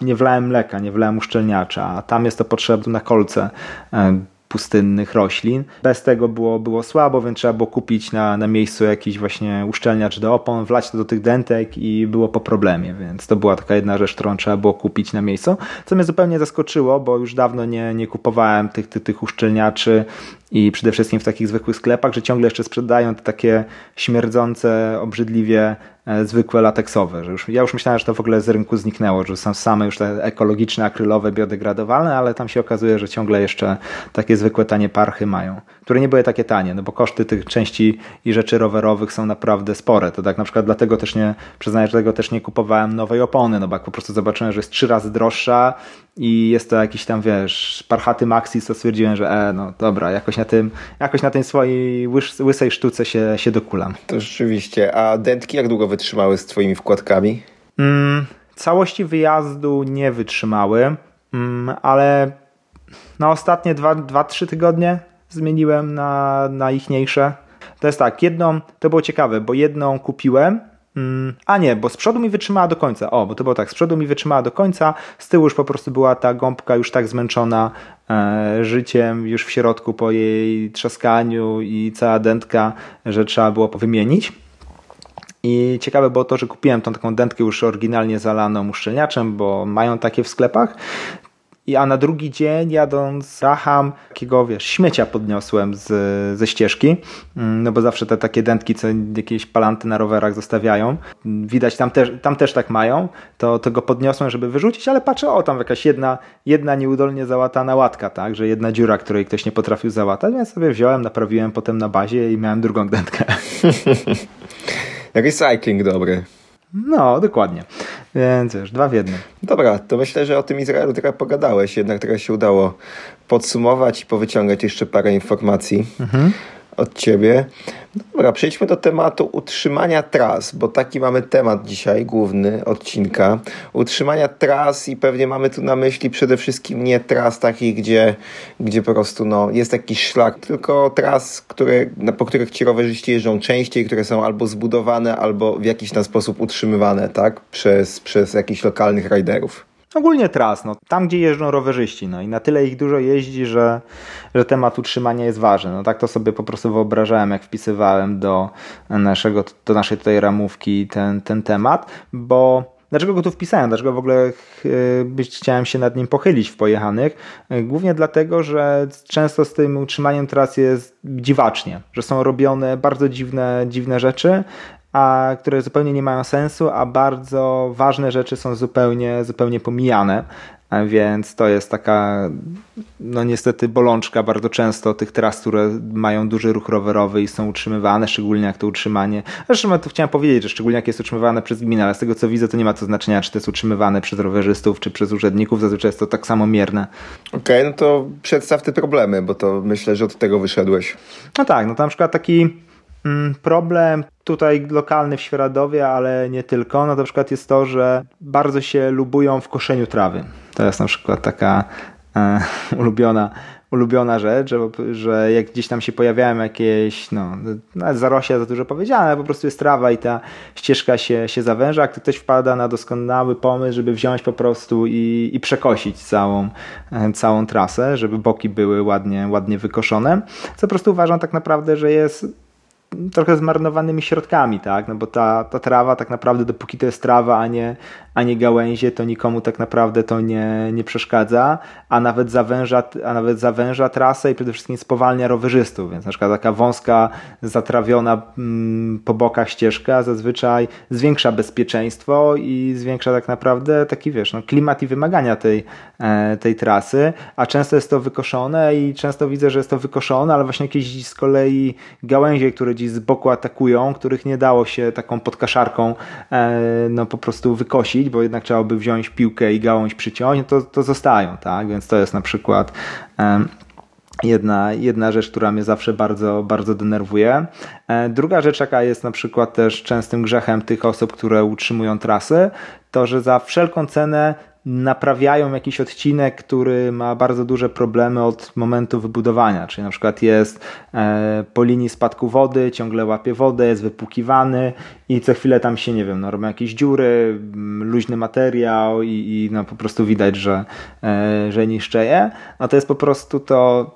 nie wlałem mleka, nie wlałem uszczelniacza, a tam jest to potrzebne na kolce e, pustynnych roślin. Bez tego było, było słabo, więc trzeba było kupić na, na miejscu jakiś właśnie uszczelniacz do opon, wlać to do tych dentek i było po problemie, więc to była taka jedna rzecz, którą trzeba było kupić na miejscu. Co mnie zupełnie zaskoczyło, bo już dawno nie, nie kupowałem tych, tych, tych uszczelniaczy i przede wszystkim w takich zwykłych sklepach, że ciągle jeszcze sprzedają te takie śmierdzące, obrzydliwie e, zwykłe lateksowe. Że już, ja już myślałem, że to w ogóle z rynku zniknęło, że są same już te ekologiczne, akrylowe, biodegradowalne, ale tam się okazuje, że ciągle jeszcze takie zwykłe tanie parchy mają, które nie były takie tanie, no bo koszty tych części i rzeczy rowerowych są naprawdę spore. To tak na przykład dlatego też nie, przyznaję, że dlatego też nie kupowałem nowej opony, no bo jak po prostu zobaczyłem, że jest trzy razy droższa i jest to jakiś tam, wiesz, parchaty Maxis, to stwierdziłem, że e, no dobra, jakoś na tym, jakoś na tej swojej łysej sztuce się, się dokulam. To rzeczywiście. A dentki jak długo wytrzymały z twoimi wkładkami? Mm, całości wyjazdu nie wytrzymały, mm, ale na ostatnie 2-3 tygodnie zmieniłem na, na ichniejsze. To jest tak, jedną, to było ciekawe, bo jedną kupiłem, a nie, bo z przodu mi wytrzymała do końca. O, bo to było tak, z przodu mi wytrzymała do końca, z tyłu już po prostu była ta gąbka już tak zmęczona e, życiem, już w środku po jej trzaskaniu i cała dętka, że trzeba było wymienić. I ciekawe było to, że kupiłem tą taką dętkę już oryginalnie zalaną uszczelniaczem, bo mają takie w sklepach. I a na drugi dzień jadąc Raham, takiego wiesz, śmiecia podniosłem z, ze ścieżki, mm, no bo zawsze te takie dętki, co jakieś palanty na rowerach zostawiają, widać tam też, tam też tak mają, to, to go podniosłem, żeby wyrzucić, ale patrzę, o tam jakaś jedna, jedna nieudolnie załatana łatka, tak, że jedna dziura, której ktoś nie potrafił załatać, więc sobie wziąłem, naprawiłem potem na bazie i miałem drugą dętkę. (laughs) Recycling dobry. No, dokładnie. Więc już dwa w jednym. Dobra, to myślę, że o tym Izraelu trochę pogadałeś, jednak trochę się udało podsumować i powyciągać jeszcze parę informacji. Mhm od ciebie. Dobra, przejdźmy do tematu utrzymania tras, bo taki mamy temat dzisiaj, główny odcinka. Utrzymania tras i pewnie mamy tu na myśli przede wszystkim nie tras takich, gdzie, gdzie po prostu no, jest jakiś szlak, tylko tras, które, po których ci rowerzyści jeżdżą częściej, które są albo zbudowane, albo w jakiś tam sposób utrzymywane, tak? Przez, przez jakichś lokalnych riderów. Ogólnie tras, no, tam gdzie jeżdżą rowerzyści, no i na tyle ich dużo jeździ, że, że temat utrzymania jest ważny. No tak to sobie po prostu wyobrażałem, jak wpisywałem do, naszego, do naszej tutaj ramówki ten, ten temat, bo Dlaczego go tu wpisałem? Dlaczego w ogóle chciałem się nad nim pochylić w pojechanych? Głównie dlatego, że często z tym utrzymaniem tras jest dziwacznie, że są robione bardzo dziwne, dziwne rzeczy, a które zupełnie nie mają sensu, a bardzo ważne rzeczy są zupełnie, zupełnie pomijane. Więc to jest taka, no niestety, bolączka bardzo często tych tras, które mają duży ruch rowerowy i są utrzymywane, szczególnie jak to utrzymanie. Zresztą to chciałem powiedzieć, że szczególnie jak jest utrzymywane przez gminę, ale z tego co widzę, to nie ma to znaczenia, czy to jest utrzymywane przez rowerzystów, czy przez urzędników. Zazwyczaj jest to tak samo mierne. Okej, okay, no to przedstaw te problemy, bo to myślę, że od tego wyszedłeś. No tak, no to na przykład taki problem tutaj lokalny w Świeradowie, ale nie tylko, to na przykład jest to, że bardzo się lubują w koszeniu trawy. To jest na przykład taka e, (laughs) ulubiona, ulubiona rzecz, że, że jak gdzieś tam się pojawiają jakieś, no, zarośla za dużo powiedziane, ale po prostu jest trawa i ta ścieżka się, się zawęża, a ktoś wpada na doskonały pomysł, żeby wziąć po prostu i, i przekosić całą, e, całą trasę, żeby boki były ładnie, ładnie wykoszone, co po prostu uważam tak naprawdę, że jest trochę zmarnowanymi środkami, tak? No bo ta, ta trawa tak naprawdę, dopóki to jest trawa, a nie, a nie gałęzie, to nikomu tak naprawdę to nie, nie przeszkadza, a nawet zawęża, a nawet zawęża trasę i przede wszystkim spowalnia rowerzystów, więc na przykład taka wąska, zatrawiona mm, po bokach ścieżka zazwyczaj zwiększa bezpieczeństwo i zwiększa tak naprawdę taki, wiesz, no, klimat i wymagania tej, e, tej trasy, a często jest to wykoszone i często widzę, że jest to wykoszone, ale właśnie jakieś z kolei gałęzie, które gdzieś z boku atakują, których nie dało się taką podkaszarką e, no po prostu wykosić, bo jednak trzeba by wziąć piłkę i gałąź przyciąć, no to, to zostają, tak? Więc to jest na przykład jedna, jedna rzecz, która mnie zawsze bardzo, bardzo denerwuje. E, druga rzecz, jaka jest na przykład też częstym grzechem tych osób, które utrzymują trasy, to że za wszelką cenę naprawiają jakiś odcinek, który ma bardzo duże problemy od momentu wybudowania, czyli na przykład jest e, po linii spadku wody, ciągle łapie wodę, jest wypłukiwany i co chwilę tam się, nie wiem, no, robią jakieś dziury, luźny materiał i, i no, po prostu widać, że, e, że niszczeje. No to jest po prostu to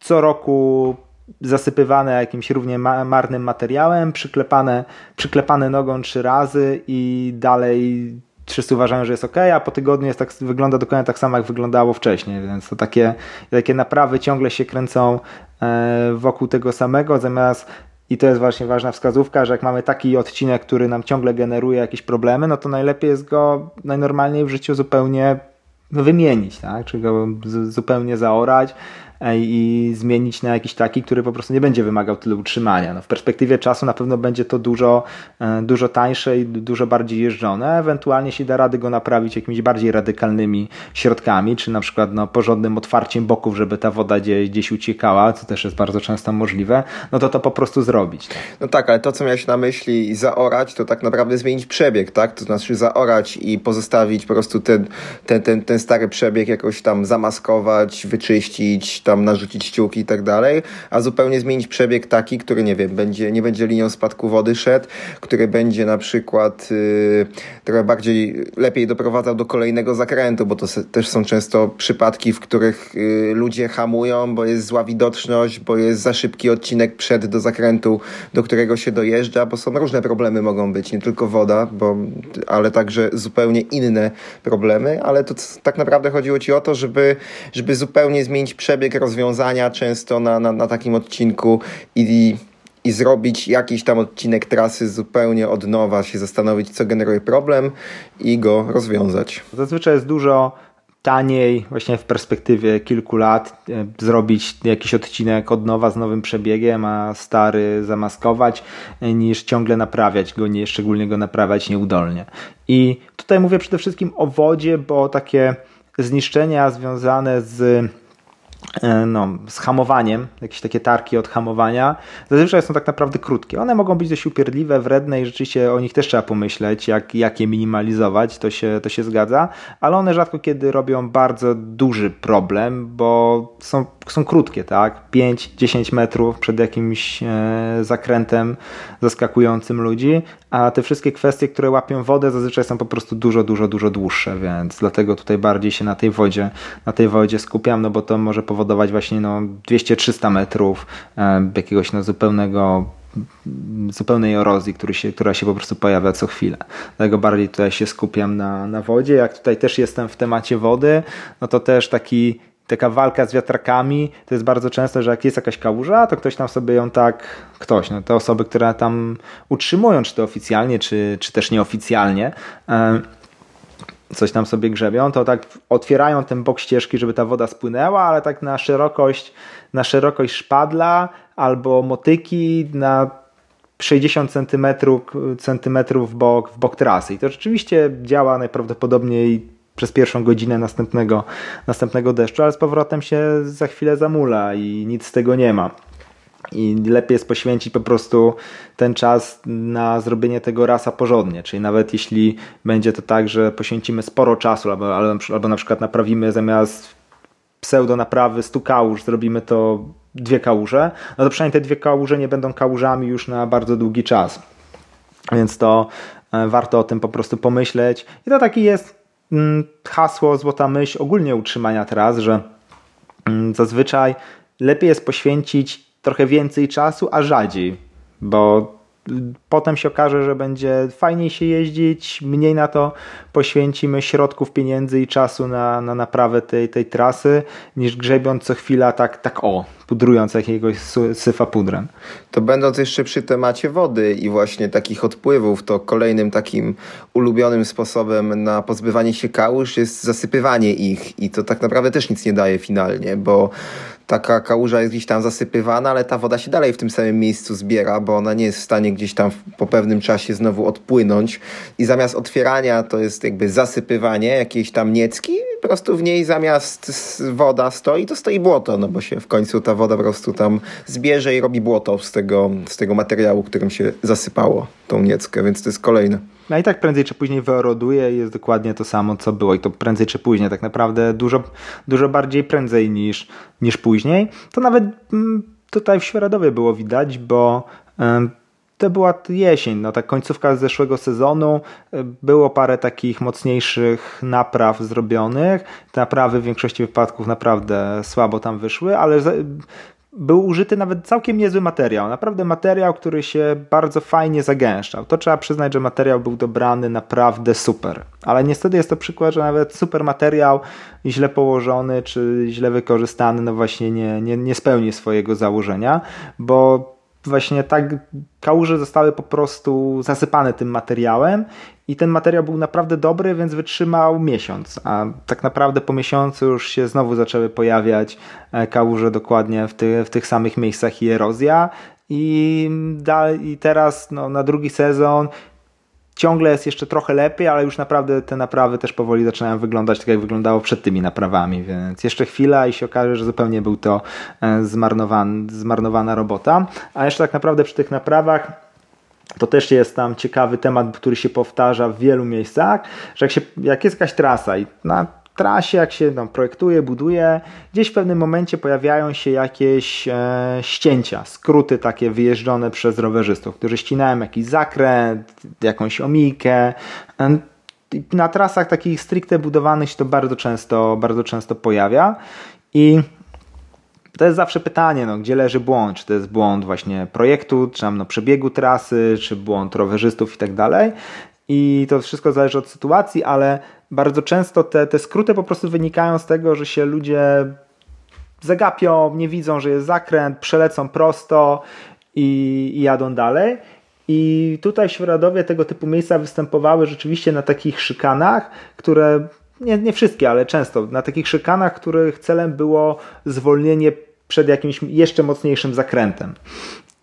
co roku zasypywane jakimś równie marnym materiałem, przyklepane, przyklepane nogą trzy razy i dalej wszyscy uważają, że jest ok, a po tygodniu jest tak, wygląda dokładnie tak samo, jak wyglądało wcześniej, więc to takie, takie naprawy ciągle się kręcą e, wokół tego samego, zamiast i to jest właśnie ważna wskazówka, że jak mamy taki odcinek, który nam ciągle generuje jakieś problemy, no to najlepiej jest go najnormalniej w życiu zupełnie wymienić, tak? czy go zupełnie zaorać, i zmienić na jakiś taki, który po prostu nie będzie wymagał tyle utrzymania. No w perspektywie czasu na pewno będzie to dużo, e, dużo tańsze i dużo bardziej jeżdżone. Ewentualnie się da rady go naprawić jakimiś bardziej radykalnymi środkami, czy na przykład no, porządnym otwarciem boków, żeby ta woda gdzieś, gdzieś uciekała, co też jest bardzo często możliwe, no to to po prostu zrobić. No tak, ale to co miałeś na myśli zaorać, to tak naprawdę zmienić przebieg, tak? To znaczy zaorać i pozostawić po prostu ten, ten, ten, ten stary przebieg jakoś tam zamaskować, wyczyścić, tam narzucić ściółki i tak dalej, a zupełnie zmienić przebieg taki, który nie wiem, będzie, nie będzie linią spadku wody szedł, który będzie na przykład yy, trochę bardziej, lepiej doprowadzał do kolejnego zakrętu, bo to też są często przypadki, w których yy, ludzie hamują, bo jest zła widoczność, bo jest za szybki odcinek przed do zakrętu, do którego się dojeżdża, bo są różne problemy mogą być, nie tylko woda, bo, ale także zupełnie inne problemy, ale to tak naprawdę chodziło ci o to, żeby, żeby zupełnie zmienić przebieg rozwiązania często na, na, na takim odcinku i, i zrobić jakiś tam odcinek trasy zupełnie od nowa, się zastanowić, co generuje problem i go rozwiązać. Zazwyczaj jest dużo taniej, właśnie w perspektywie kilku lat, e, zrobić jakiś odcinek od nowa z nowym przebiegiem, a stary zamaskować, e, niż ciągle naprawiać go, nie, szczególnie go naprawiać nieudolnie. I tutaj mówię przede wszystkim o wodzie, bo takie zniszczenia związane z no, z hamowaniem, jakieś takie tarki od hamowania, zazwyczaj są tak naprawdę krótkie. One mogą być dość upierdliwe, wredne i rzeczywiście o nich też trzeba pomyśleć, jak, jak je minimalizować, to się, to się zgadza, ale one rzadko kiedy robią bardzo duży problem, bo są, są krótkie, tak? 5-10 metrów przed jakimś e, zakrętem zaskakującym ludzi, a te wszystkie kwestie, które łapią wodę, zazwyczaj są po prostu dużo, dużo, dużo dłuższe, więc dlatego tutaj bardziej się na tej wodzie, na tej wodzie skupiam, no bo to może powodować właśnie no 200-300 metrów e, jakiegoś no zupełnego zupełnej erozji, który się, która się po prostu pojawia co chwilę. Dlatego bardziej tutaj się skupiam na, na wodzie. Jak tutaj też jestem w temacie wody, no to też taki taka walka z wiatrakami, to jest bardzo często, że jak jest jakaś kałuża, to ktoś tam sobie ją tak, ktoś, no te osoby, które tam utrzymują, czy to oficjalnie, czy, czy też nieoficjalnie, coś tam sobie grzebią, to tak otwierają ten bok ścieżki, żeby ta woda spłynęła, ale tak na szerokość, na szerokość szpadla albo motyki na 60 cm, centymetrów w bok, w bok trasy. I to rzeczywiście działa najprawdopodobniej przez pierwszą godzinę następnego, następnego deszczu, ale z powrotem się za chwilę zamula i nic z tego nie ma. I lepiej jest poświęcić po prostu ten czas na zrobienie tego rasa porządnie. Czyli nawet jeśli będzie to tak, że poświęcimy sporo czasu, albo, albo na przykład naprawimy zamiast pseudo naprawy 100 kałuż, zrobimy to dwie kałuże, no to przynajmniej te dwie kałuże nie będą kałużami już na bardzo długi czas. Więc to e, warto o tym po prostu pomyśleć. I to taki jest hasło, złota myśl ogólnie utrzymania tras, że mm, zazwyczaj lepiej jest poświęcić trochę więcej czasu, a rzadziej bo potem się okaże, że będzie fajniej się jeździć, mniej na to poświęcimy środków, pieniędzy i czasu na, na naprawę tej, tej trasy, niż grzebiąc co chwila tak, tak o, pudrując jakiegoś syfa pudrem. To będąc jeszcze przy temacie wody i właśnie takich odpływów, to kolejnym takim ulubionym sposobem na pozbywanie się kałuż jest zasypywanie ich i to tak naprawdę też nic nie daje finalnie, bo taka kałuża jest gdzieś tam zasypywana, ale ta woda się dalej w tym samym miejscu zbiera, bo ona nie jest w stanie gdzieś tam po pewnym czasie znowu odpłynąć i zamiast otwierania to jest jakby zasypywanie jakiejś tam niecki, po prostu w niej zamiast woda stoi, to stoi błoto, no bo się w końcu ta woda po prostu tam zbierze i robi błoto z tego, z tego materiału, którym się zasypało tą nieckę, więc to jest kolejne. No i tak prędzej czy później wyeroduje i jest dokładnie to samo, co było. I to prędzej czy później, tak naprawdę dużo, dużo bardziej prędzej niż, niż później. To nawet mm, tutaj w Świeradowie było widać, bo to była jesień, no tak końcówka zeszłego sezonu, e, było parę takich mocniejszych napraw zrobionych. Te naprawy w większości wypadków naprawdę słabo tam wyszły, ale był użyty nawet całkiem niezły materiał. Naprawdę materiał, który się bardzo fajnie zagęszczał. To trzeba przyznać, że materiał był dobrany naprawdę super. Ale niestety jest to przykład, że nawet super materiał źle położony czy źle wykorzystany, no właśnie nie, nie, nie spełni swojego założenia, bo właśnie tak kałuże zostały po prostu zasypane tym materiałem i ten materiał był naprawdę dobry, więc wytrzymał miesiąc, a tak naprawdę po miesiącu już się znowu zaczęły pojawiać e, kałuże dokładnie w, ty, w tych samych miejscach i erozja. I, i teraz no, na drugi sezon ciągle jest jeszcze trochę lepiej, ale już naprawdę te naprawy też powoli zaczynają wyglądać tak, jak wyglądało przed tymi naprawami, więc jeszcze chwila i się okaże, że zupełnie był to e, zmarnowana robota. A jeszcze tak naprawdę przy tych naprawach to też jest tam ciekawy temat, który się powtarza w wielu miejscach, że jak, się, jak jest jakaś trasa i na trasie, jak się tam projektuje, buduje, gdzieś w pewnym momencie pojawiają się jakieś e, ścięcia, skróty takie wyjeżdżone przez rowerzystów, którzy ścinają jakiś zakręt, jakąś omijkę. E, na trasach takich stricte budowanych się to bardzo często, bardzo często pojawia i to jest zawsze pytanie, no, gdzie leży błąd? Czy to jest błąd właśnie projektu, czy tam no, przebiegu trasy, czy błąd rowerzystów i tak dalej. I to wszystko zależy od sytuacji, ale bardzo często te, te skróty po prostu wynikają z tego, że się ludzie zagapią, nie widzą, że jest zakręt, przelecą prosto i, i jadą dalej. I tutaj w Świeradowie tego typu miejsca występowały rzeczywiście na takich szykanach, które nie, nie wszystkie, ale często na takich szykanach, których celem było zwolnienie przed jakimś jeszcze mocniejszym zakrętem.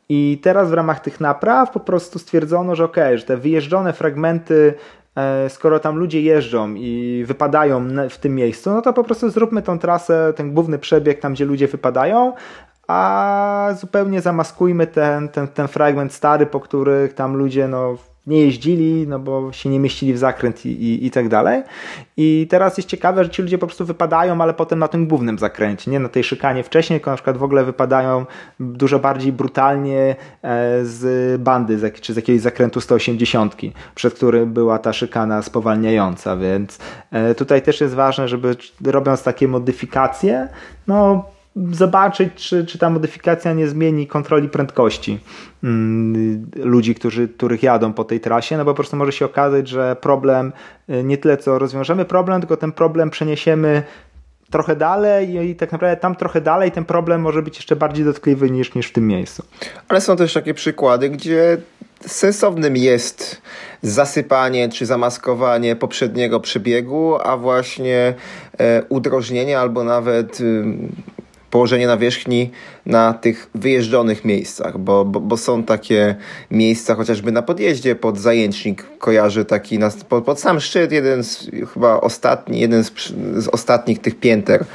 I teraz w ramach tych napraw po prostu stwierdzono, że ok, że te wyjeżdżone fragmenty, e, skoro tam ludzie jeżdżą i wypadają w tym miejscu, no to po prostu zróbmy tą trasę, ten główny przebieg tam, gdzie ludzie wypadają, a zupełnie zamaskujmy ten, ten, ten fragment stary, po których tam ludzie no, nie jeździli, no bo się nie mieścili w zakręt i, i, i, tak dalej. I teraz jest ciekawe, że ci ludzie po prostu wypadają, ale potem na tym głównym zakręcie, nie na tej szykanie wcześniej, tylko na przykład w ogóle wypadają dużo bardziej brutalnie e, z bandy, czy z jakiegoś zakrętu 180, przed którym była ta szykana spowalniająca, więc e, tutaj też jest ważne, żeby robiąc takie modyfikacje, no zobaczyć, czy, czy ta modyfikacja nie zmieni kontroli prędkości mm, ludzi, którzy, których jadą po tej trasie, no bo po prostu może się okazać, że problem y, nie tyle co rozwiążemy problem, tylko ten problem przeniesiemy trochę dalej i tak naprawdę tam trochę dalej ten problem może być jeszcze bardziej dotkliwy niż, niż w tym miejscu. Ale są też takie przykłady, gdzie sensownym jest zasypanie czy zamaskowanie poprzedniego przebiegu, a właśnie e, udrożnienie albo nawet położenie nawierzchni na tych wyjeżdżonych miejscach, bo, bo, bo, są takie miejsca, chociażby na podjeździe pod zajęcznik kojarzy taki, na, pod, pod sam szczyt, jeden z, chyba ostatni, jeden z, z, ostatnich tych pięter,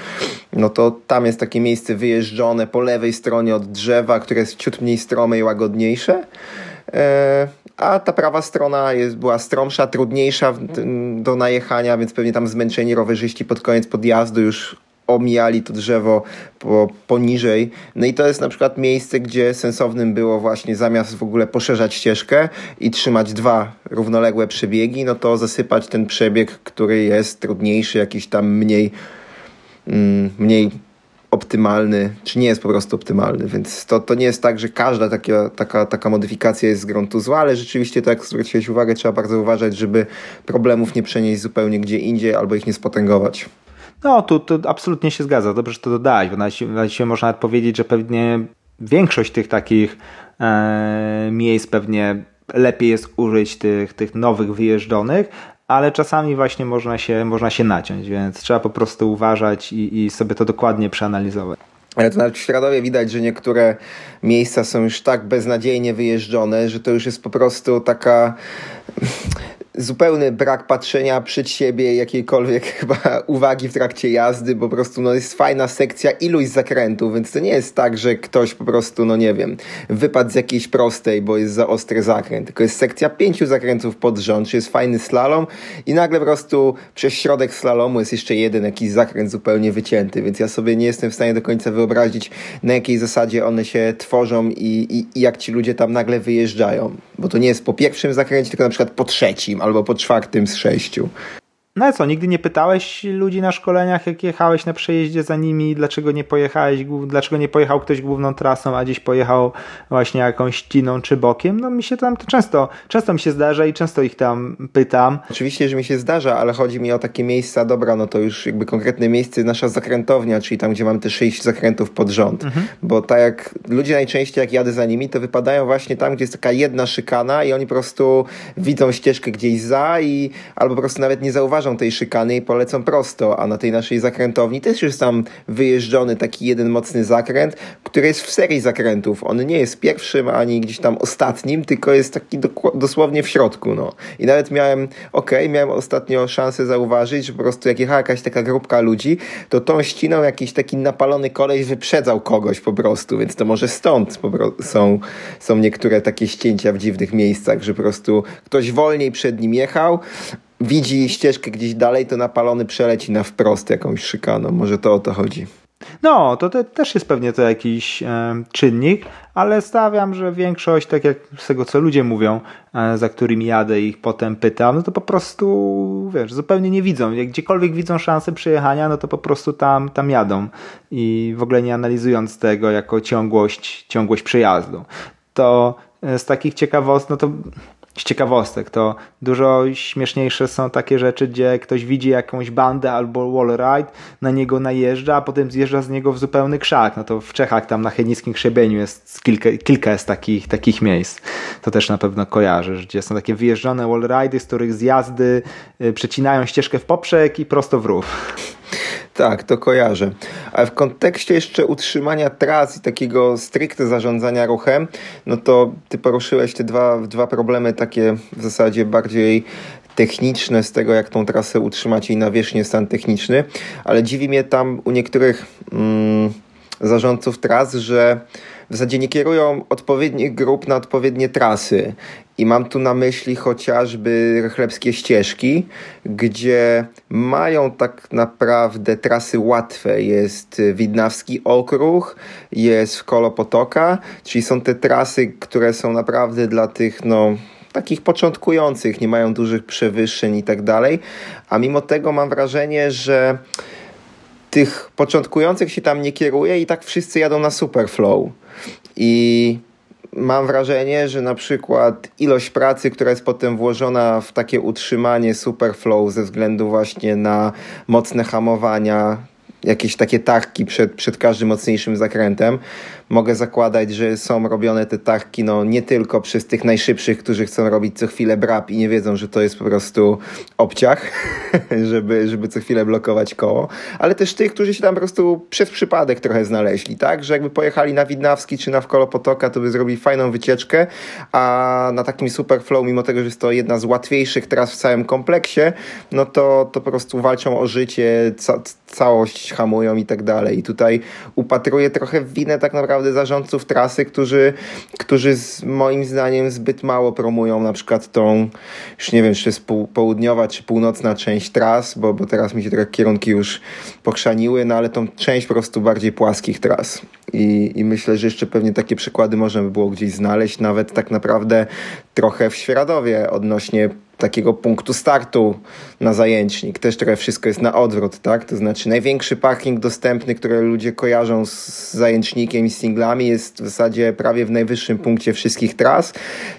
no to tam jest takie miejsce wyjeżdżone po lewej stronie od drzewa, które jest ciut mniej strome i łagodniejsze. E, a ta prawa strona jest, była stromsza, trudniejsza do najechania, więc pewnie tam zmęczeni rowerzyści pod koniec podjazdu już omijali to drzewo po, poniżej. No i to jest na przykład miejsce, gdzie sensownym było właśnie zamiast w ogóle poszerzać ścieżkę i trzymać dwa równoległe przebiegi, no to zasypać ten przebieg, który jest trudniejszy, jakiś tam mniej, mm, mniej optymalny, czy nie jest po prostu optymalny, więc to, to nie jest tak, że każda taka, taka, taka modyfikacja jest z gruntu zła, ale rzeczywiście, tak jak zwróciłeś uwagę, trzeba bardzo uważać, żeby problemów nie przenieść zupełnie gdzie indziej albo ich nie spotęgować. No, tu, tu absolutnie się zgadza. Dobrze, że to dodałeś, bo nawet można powiedzieć, że pewnie większość tych takich e, miejsc pewnie lepiej jest użyć tych, tych nowych wyjeżdżonych, ale czasami właśnie można się, można się naciąć, więc trzeba po prostu uważać i, i sobie to dokładnie przeanalizować. Ale to nawet w Świeradowie widać, że niektóre miejsca są już tak beznadziejnie wyjeżdżone, że to już jest po prostu taka zupełny brak patrzenia przed siebie, jakiejkolwiek (laughs) chyba uwagi w trakcie jazdy, po prostu no, jest fajna sekcja iluś zakrętów, więc to nie jest tak, że ktoś po prostu, no nie wiem, wypadł z jakiejś prostej, bo jest za ostry zakręt, tylko jest sekcja pięciu zakrętów pod rząd, czy jest fajny slalom i nagle po prostu przez środek slalomu jest jeszcze jeden jakiś zakręt zupełnie wycięty, więc ja sobie nie jestem w stanie do końca wyobrazić, na jakiej zasadzie one się tworzą i, i, i jak ci ludzie tam nagle wyjeżdżają, bo to nie jest po pierwszym zakręcie, tylko na przykład po trzecim, albo po czwartym z sześciu. No ale co, nigdy nie pytałeś ludzi na szkoleniach, jak jechałeś na przejeździe za nimi, dlaczego nie pojechałeś, dlaczego nie pojechał ktoś główną trasą, a gdzieś pojechał właśnie jakąś ściną czy bokiem? No mi się tam to często, często mi się zdarza i często ich tam pytam. Oczywiście, że mi się zdarza, ale chodzi mi o takie miejsca, dobra, no to już jakby konkretne miejsce, nasza zakrętownia, czyli tam, gdzie mam te sześć zakrętów pod rząd. Mhm. Bo tak jak ludzie najczęściej, jak jadę za nimi, to wypadają właśnie tam, gdzie jest taka jedna szykana i oni po prostu widzą ścieżkę gdzieś za i albo po prostu nawet nie zauważają zauważą tej szykany i polecą prosto, a na tej naszej zakrętowni też jest tam wyjeżdżony taki jeden mocny zakręt, który jest w serii zakrętów. On nie jest pierwszym ani gdzieś tam ostatnim, tylko jest taki dosłownie w środku. No. I nawet miałem, ok, miałem ostatnio szansę zauważyć, że po prostu jak jechała jakaś taka grupka ludzi, to tą ściną jakiś taki napalony koleś wyprzedzał kogoś po prostu, więc to może stąd są, są niektóre takie ścięcia w dziwnych miejscach, że po prostu ktoś wolniej przed nim jechał, widzi ścieżkę gdzieś dalej, to napalony przeleci na wprost jakąś szykaną. Może to o to chodzi. No, to te, też jest pewnie to jakiś e, czynnik, ale stawiam, że większość, tak jak z tego co ludzie mówią, e, za którymi jadę i ich potem pytam, no to po prostu, wiesz, zupełnie nie widzą. Jak gdziekolwiek widzą szansę przyjechania, no to po prostu tam, tam jadą i w ogóle nie analizując tego jako ciągłość, ciągłość przejazdu. To e, z takich ciekawostek, no to z ciekawostek, to dużo śmieszniejsze są takie rzeczy, gdzie ktoś widzi jakąś bandę albo wallride, na niego najeżdża, a potem zjeżdża z niego w zupełny krzak. No to w Czechach tam na Chenickim Grzebieniu jest kilka, kilka jest takich, takich miejsc. To też na pewno kojarzysz, gdzie są takie wyjeżdżone wallridy, z których zjazdy y, przecinają ścieżkę w poprzek i prosto w rów. Tak, to kojarzę. Ale w kontekście jeszcze utrzymania tras i takiego stricte zarządzania ruchem, no to ty poruszyłeś te dwa, dwa problemy takie w zasadzie bardziej techniczne z tego, jak tą trasę utrzymać i nawierzchnię stan techniczny, ale dziwi mnie tam u niektórych mm, zarządców tras, że w zasadzie nie kierują odpowiednich grup na odpowiednie trasy. I mam tu na myśli chociażby chlebskie ścieżki, gdzie mają tak naprawdę trasy łatwe. Jest Widnawski Okruch, jest w Kolopotoka, czyli są te trasy, które są naprawdę dla tych, no, takich początkujących, nie mają dużych przewyższeń i tak dalej. A mimo tego mam wrażenie, że tych początkujących się tam nie kieruje i tak wszyscy jadą na Superflow. I mam wrażenie, że na przykład ilość pracy, która jest potem włożona w takie utrzymanie Superflow ze względu właśnie na mocne hamowania, jakieś takie tarki przed, przed każdym mocniejszym zakrętem, mogę zakładać, że są robione te tarki no, nie tylko przez tych najszybszych, którzy chcą robić co chwilę brap i nie wiedzą, że to jest po prostu obciach, (laughs) żeby, żeby co chwilę blokować koło, ale też tych, którzy się tam po prostu przez przypadek trochę znaleźli, tak? Że jakby pojechali na Widnawski czy na Wkolo Potoka, to by zrobili fajną wycieczkę, a na takim Superflow, mimo tego, że jest to jedna z łatwiejszych tras w całym kompleksie, no to, to po prostu walczą o życie, ca całość hamują i tak dalej. I tutaj upatruję trochę winę tak naprawdę naprawdę zarządców trasy, którzy, którzy z, moim zdaniem zbyt mało promują na przykład tą, już nie wiem, czy jest południowa czy północna część tras, bo, bo teraz mi się trochę kierunki już pochrzaniły, no ale tą część po prostu bardziej płaskich tras. I, I myślę, że jeszcze pewnie takie przykłady można by było gdzieś znaleźć, nawet tak naprawdę trochę w Świeradowie odnośnie takiego punktu startu na zajęcznik. Też trochę wszystko jest na odwrót, tak? To znaczy największy parking dostępny, który ludzie kojarzą z zajęcznikiem i singlami jest w zasadzie prawie w najwyższym punkcie wszystkich tras,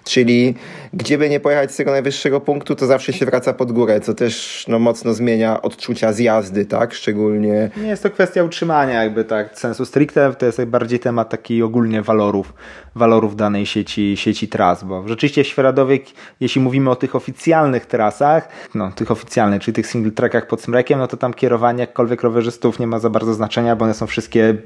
czyli gdzie by nie pojechać z tego najwyższego punktu, to zawsze się wraca pod górę, co też no, mocno zmienia odczucia z jazdy, tak? Szczególnie... Nie jest to kwestia utrzymania jakby tak sensu stricte, to jest bardziej temat taki ogólnie walorów, walorów danej sieci, sieci tras, bo rzeczywiście Świeradowiek, jeśli mówimy o tych oficjalnych trasach, no tych oficjalnych, czyli tych single trackach pod Smrekiem, no to tam kierowanie jakkolwiek rowerzystów nie ma za bardzo znaczenia, bo one są wszystkie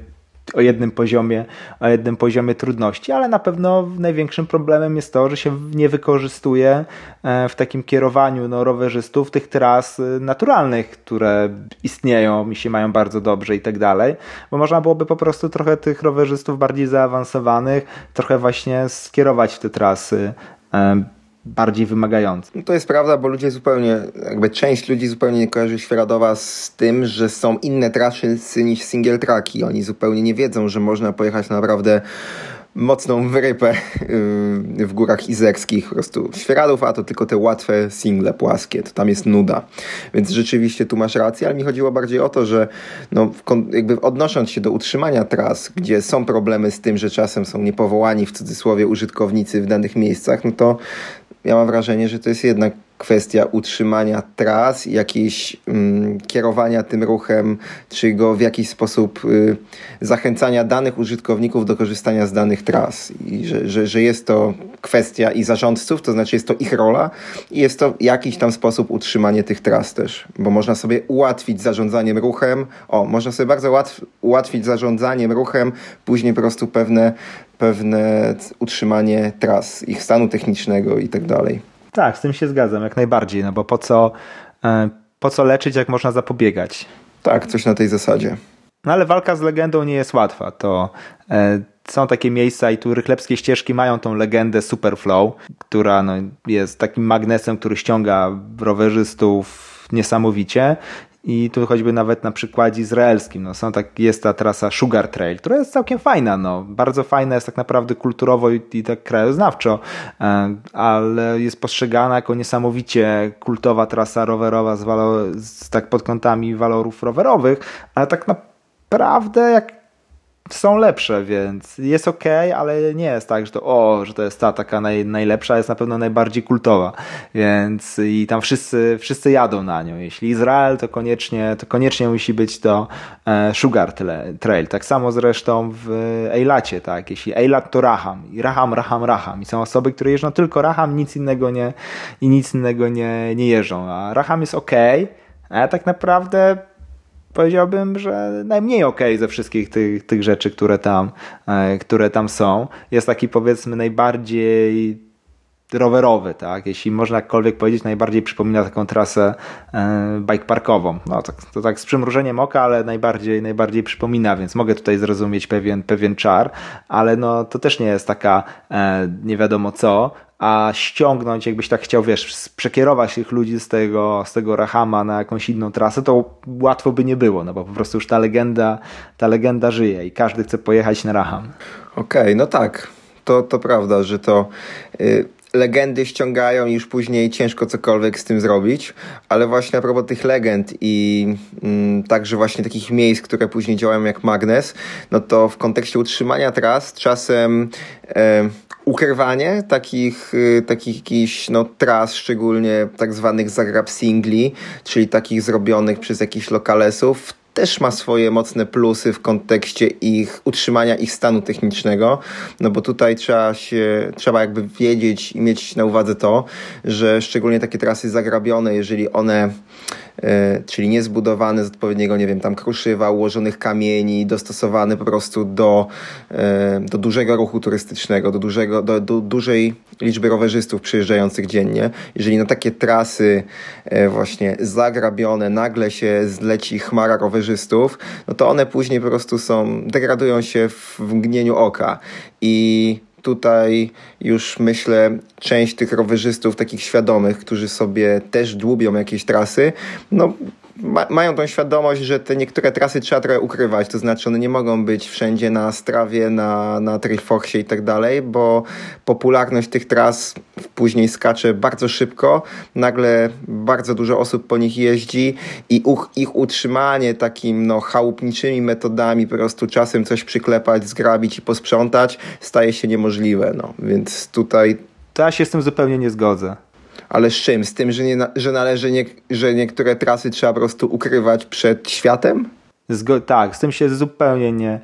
o jednym poziomie, o jednym poziomie trudności, ale na pewno największym problemem jest to, że się nie wykorzystuje e, w takim kierowaniu no, rowerzystów tych tras e, naturalnych, które istnieją i się mają bardzo dobrze i tak dalej, bo można byłoby po prostu trochę tych rowerzystów bardziej zaawansowanych, trochę właśnie skierować w te trasy e, bardziej wymagający. No to jest prawda, bo ludzie zupełnie, jakby część ludzi zupełnie nie kojarzy Świeradowa z tym, że są inne trasy niż single tracki. Oni zupełnie nie wiedzą, że można pojechać naprawdę mocną wyrypę yy, w górach izerskich, po prostu Świeradów, a to tylko te łatwe single płaskie, to tam jest nuda. Więc rzeczywiście tu masz rację, ale mi chodziło bardziej o to, że no, jakby odnosząc się do utrzymania tras, gdzie są problemy z tym, że czasem są niepowołani w cudzysłowie użytkownicy w danych miejscach, no to ja mam wrażenie, że to jest jednak kwestia utrzymania tras, jakieś mm, kierowania tym ruchem, czy go w jakiś sposób y, zachęcania danych użytkowników do korzystania z danych tras. I że, że, że jest to kwestia i zarządców, to znaczy jest to ich rola i jest to jakiś tam sposób utrzymanie tych tras też, bo można sobie ułatwić zarządzaniem ruchem, o, można sobie bardzo łatw, ułatwić zarządzaniem ruchem, później po prostu pewne, pewne utrzymanie tras, ich stanu technicznego i tak dalej. Tak, z tym się zgadzam, jak najbardziej, no bo po co, e, po co leczyć, jak można zapobiegać? Tak, coś na tej zasadzie. No ale walka z legendą nie jest łatwa. To e, są takie miejsca i tu rychlebskie ścieżki mają tą legendę Superflow, która no, jest takim magnesem, który ściąga rowerzystów niesamowicie i tu choćby nawet na przykładzie izraelskim, no są tak, jest ta trasa Sugar Trail, która jest całkiem fajna, no, bardzo fajna jest tak naprawdę kulturowo i, i tak krajoznawczo, e, ale jest postrzegana jako niesamowicie kultowa trasa rowerowa z, z tak pod kątami walorów rowerowych, ale tak naprawdę jak są lepsze, więc jest ok, ale nie jest tak, że to o, że to jest ta taka naj, najlepsza, jest na pewno najbardziej kultowa, więc i tam wszyscy, wszyscy jadą na nią. Jeśli Izrael, to koniecznie, to koniecznie musi być to e, Sugar Trail. Tak samo zresztą w Eilacie, tak. Jeśli Eilat to Raham i Raham, Raham, Raham i są osoby, które jeżdżą tylko Raham, nic innego nie i nic innego nie, nie jeżdżą, a Raham jest ok, ale tak naprawdę powiedziałbym, że najmniej ok ze wszystkich tych, tych rzeczy, które tam, e, które tam są. Jest taki powiedzmy najbardziej rowerowy, tak? Jeśli można jakkolwiek powiedzieć, najbardziej przypomina taką trasę e, bike parkową. No tak, to tak z przymrużeniem oka, ale najbardziej, najbardziej przypomina, więc mogę tutaj zrozumieć pewien, pewien czar, ale no to też nie jest taka e, nie wiadomo co, a ściągnąć, jakbyś tak chciał, wiesz, przekierować tych ludzi z tego, z tego Rahama na jakąś inną trasę, to łatwo by nie było, no bo po prostu już ta legenda, ta legenda żyje i każdy chce pojechać na Raham. Okej, okay, no tak, to, to prawda, że to y, legendy ściągają i już później ciężko cokolwiek z tym zrobić, ale właśnie a propos tych legend i mm, także właśnie takich miejsc, które później działają jak magnes, no to w kontekście utrzymania tras czasem ukrywanie takich, y, takich jakichś no, tras, szczególnie tak zwanych zagrab singli, czyli takich zrobionych przez jakichś lokalesów, też ma swoje mocne plusy w kontekście ich utrzymania ich stanu technicznego, no bo tutaj trzeba się, trzeba jakby wiedzieć i mieć na uwadze to, że szczególnie takie trasy zagrabione, jeżeli one czyli niezbudowany z odpowiedniego, nie wiem, tam kruszywa, ułożonych kamieni, dostosowany po prostu do, e, do dużego ruchu turystycznego, do, dużego, do, do dużej liczby rowerzystów przyjeżdżających dziennie. Jeżeli na takie trasy e, właśnie zagrabione nagle się zleci chmara rowerzystów, no to one później po prostu są, degradują się w mgnieniu oka i tutaj już myślę, część tych rowerzystów takich świadomych, którzy sobie też dłubią jakieś trasy, no ma, mają tą świadomość, że te niektóre trasy trzeba trochę ukrywać, to znaczy one nie mogą być wszędzie na strawie, na, na Trailfoxie i tak dalej, bo popularność tych tras później skacze bardzo szybko, nagle bardzo dużo osób po nich jeździ i ich utrzymanie takim no, chałupniczymi metodami, po prostu czasem coś przyklepać, zgrabić i posprzątać, staje się niemożliwe. No. Więc tutaj... To ja się z tym zupełnie nie zgodzę. Ale z czym? Z tym, że, nie, że należy, nie, że niektóre trasy trzeba po prostu ukrywać przed światem? Zgo tak, z tym się zupełnie nie,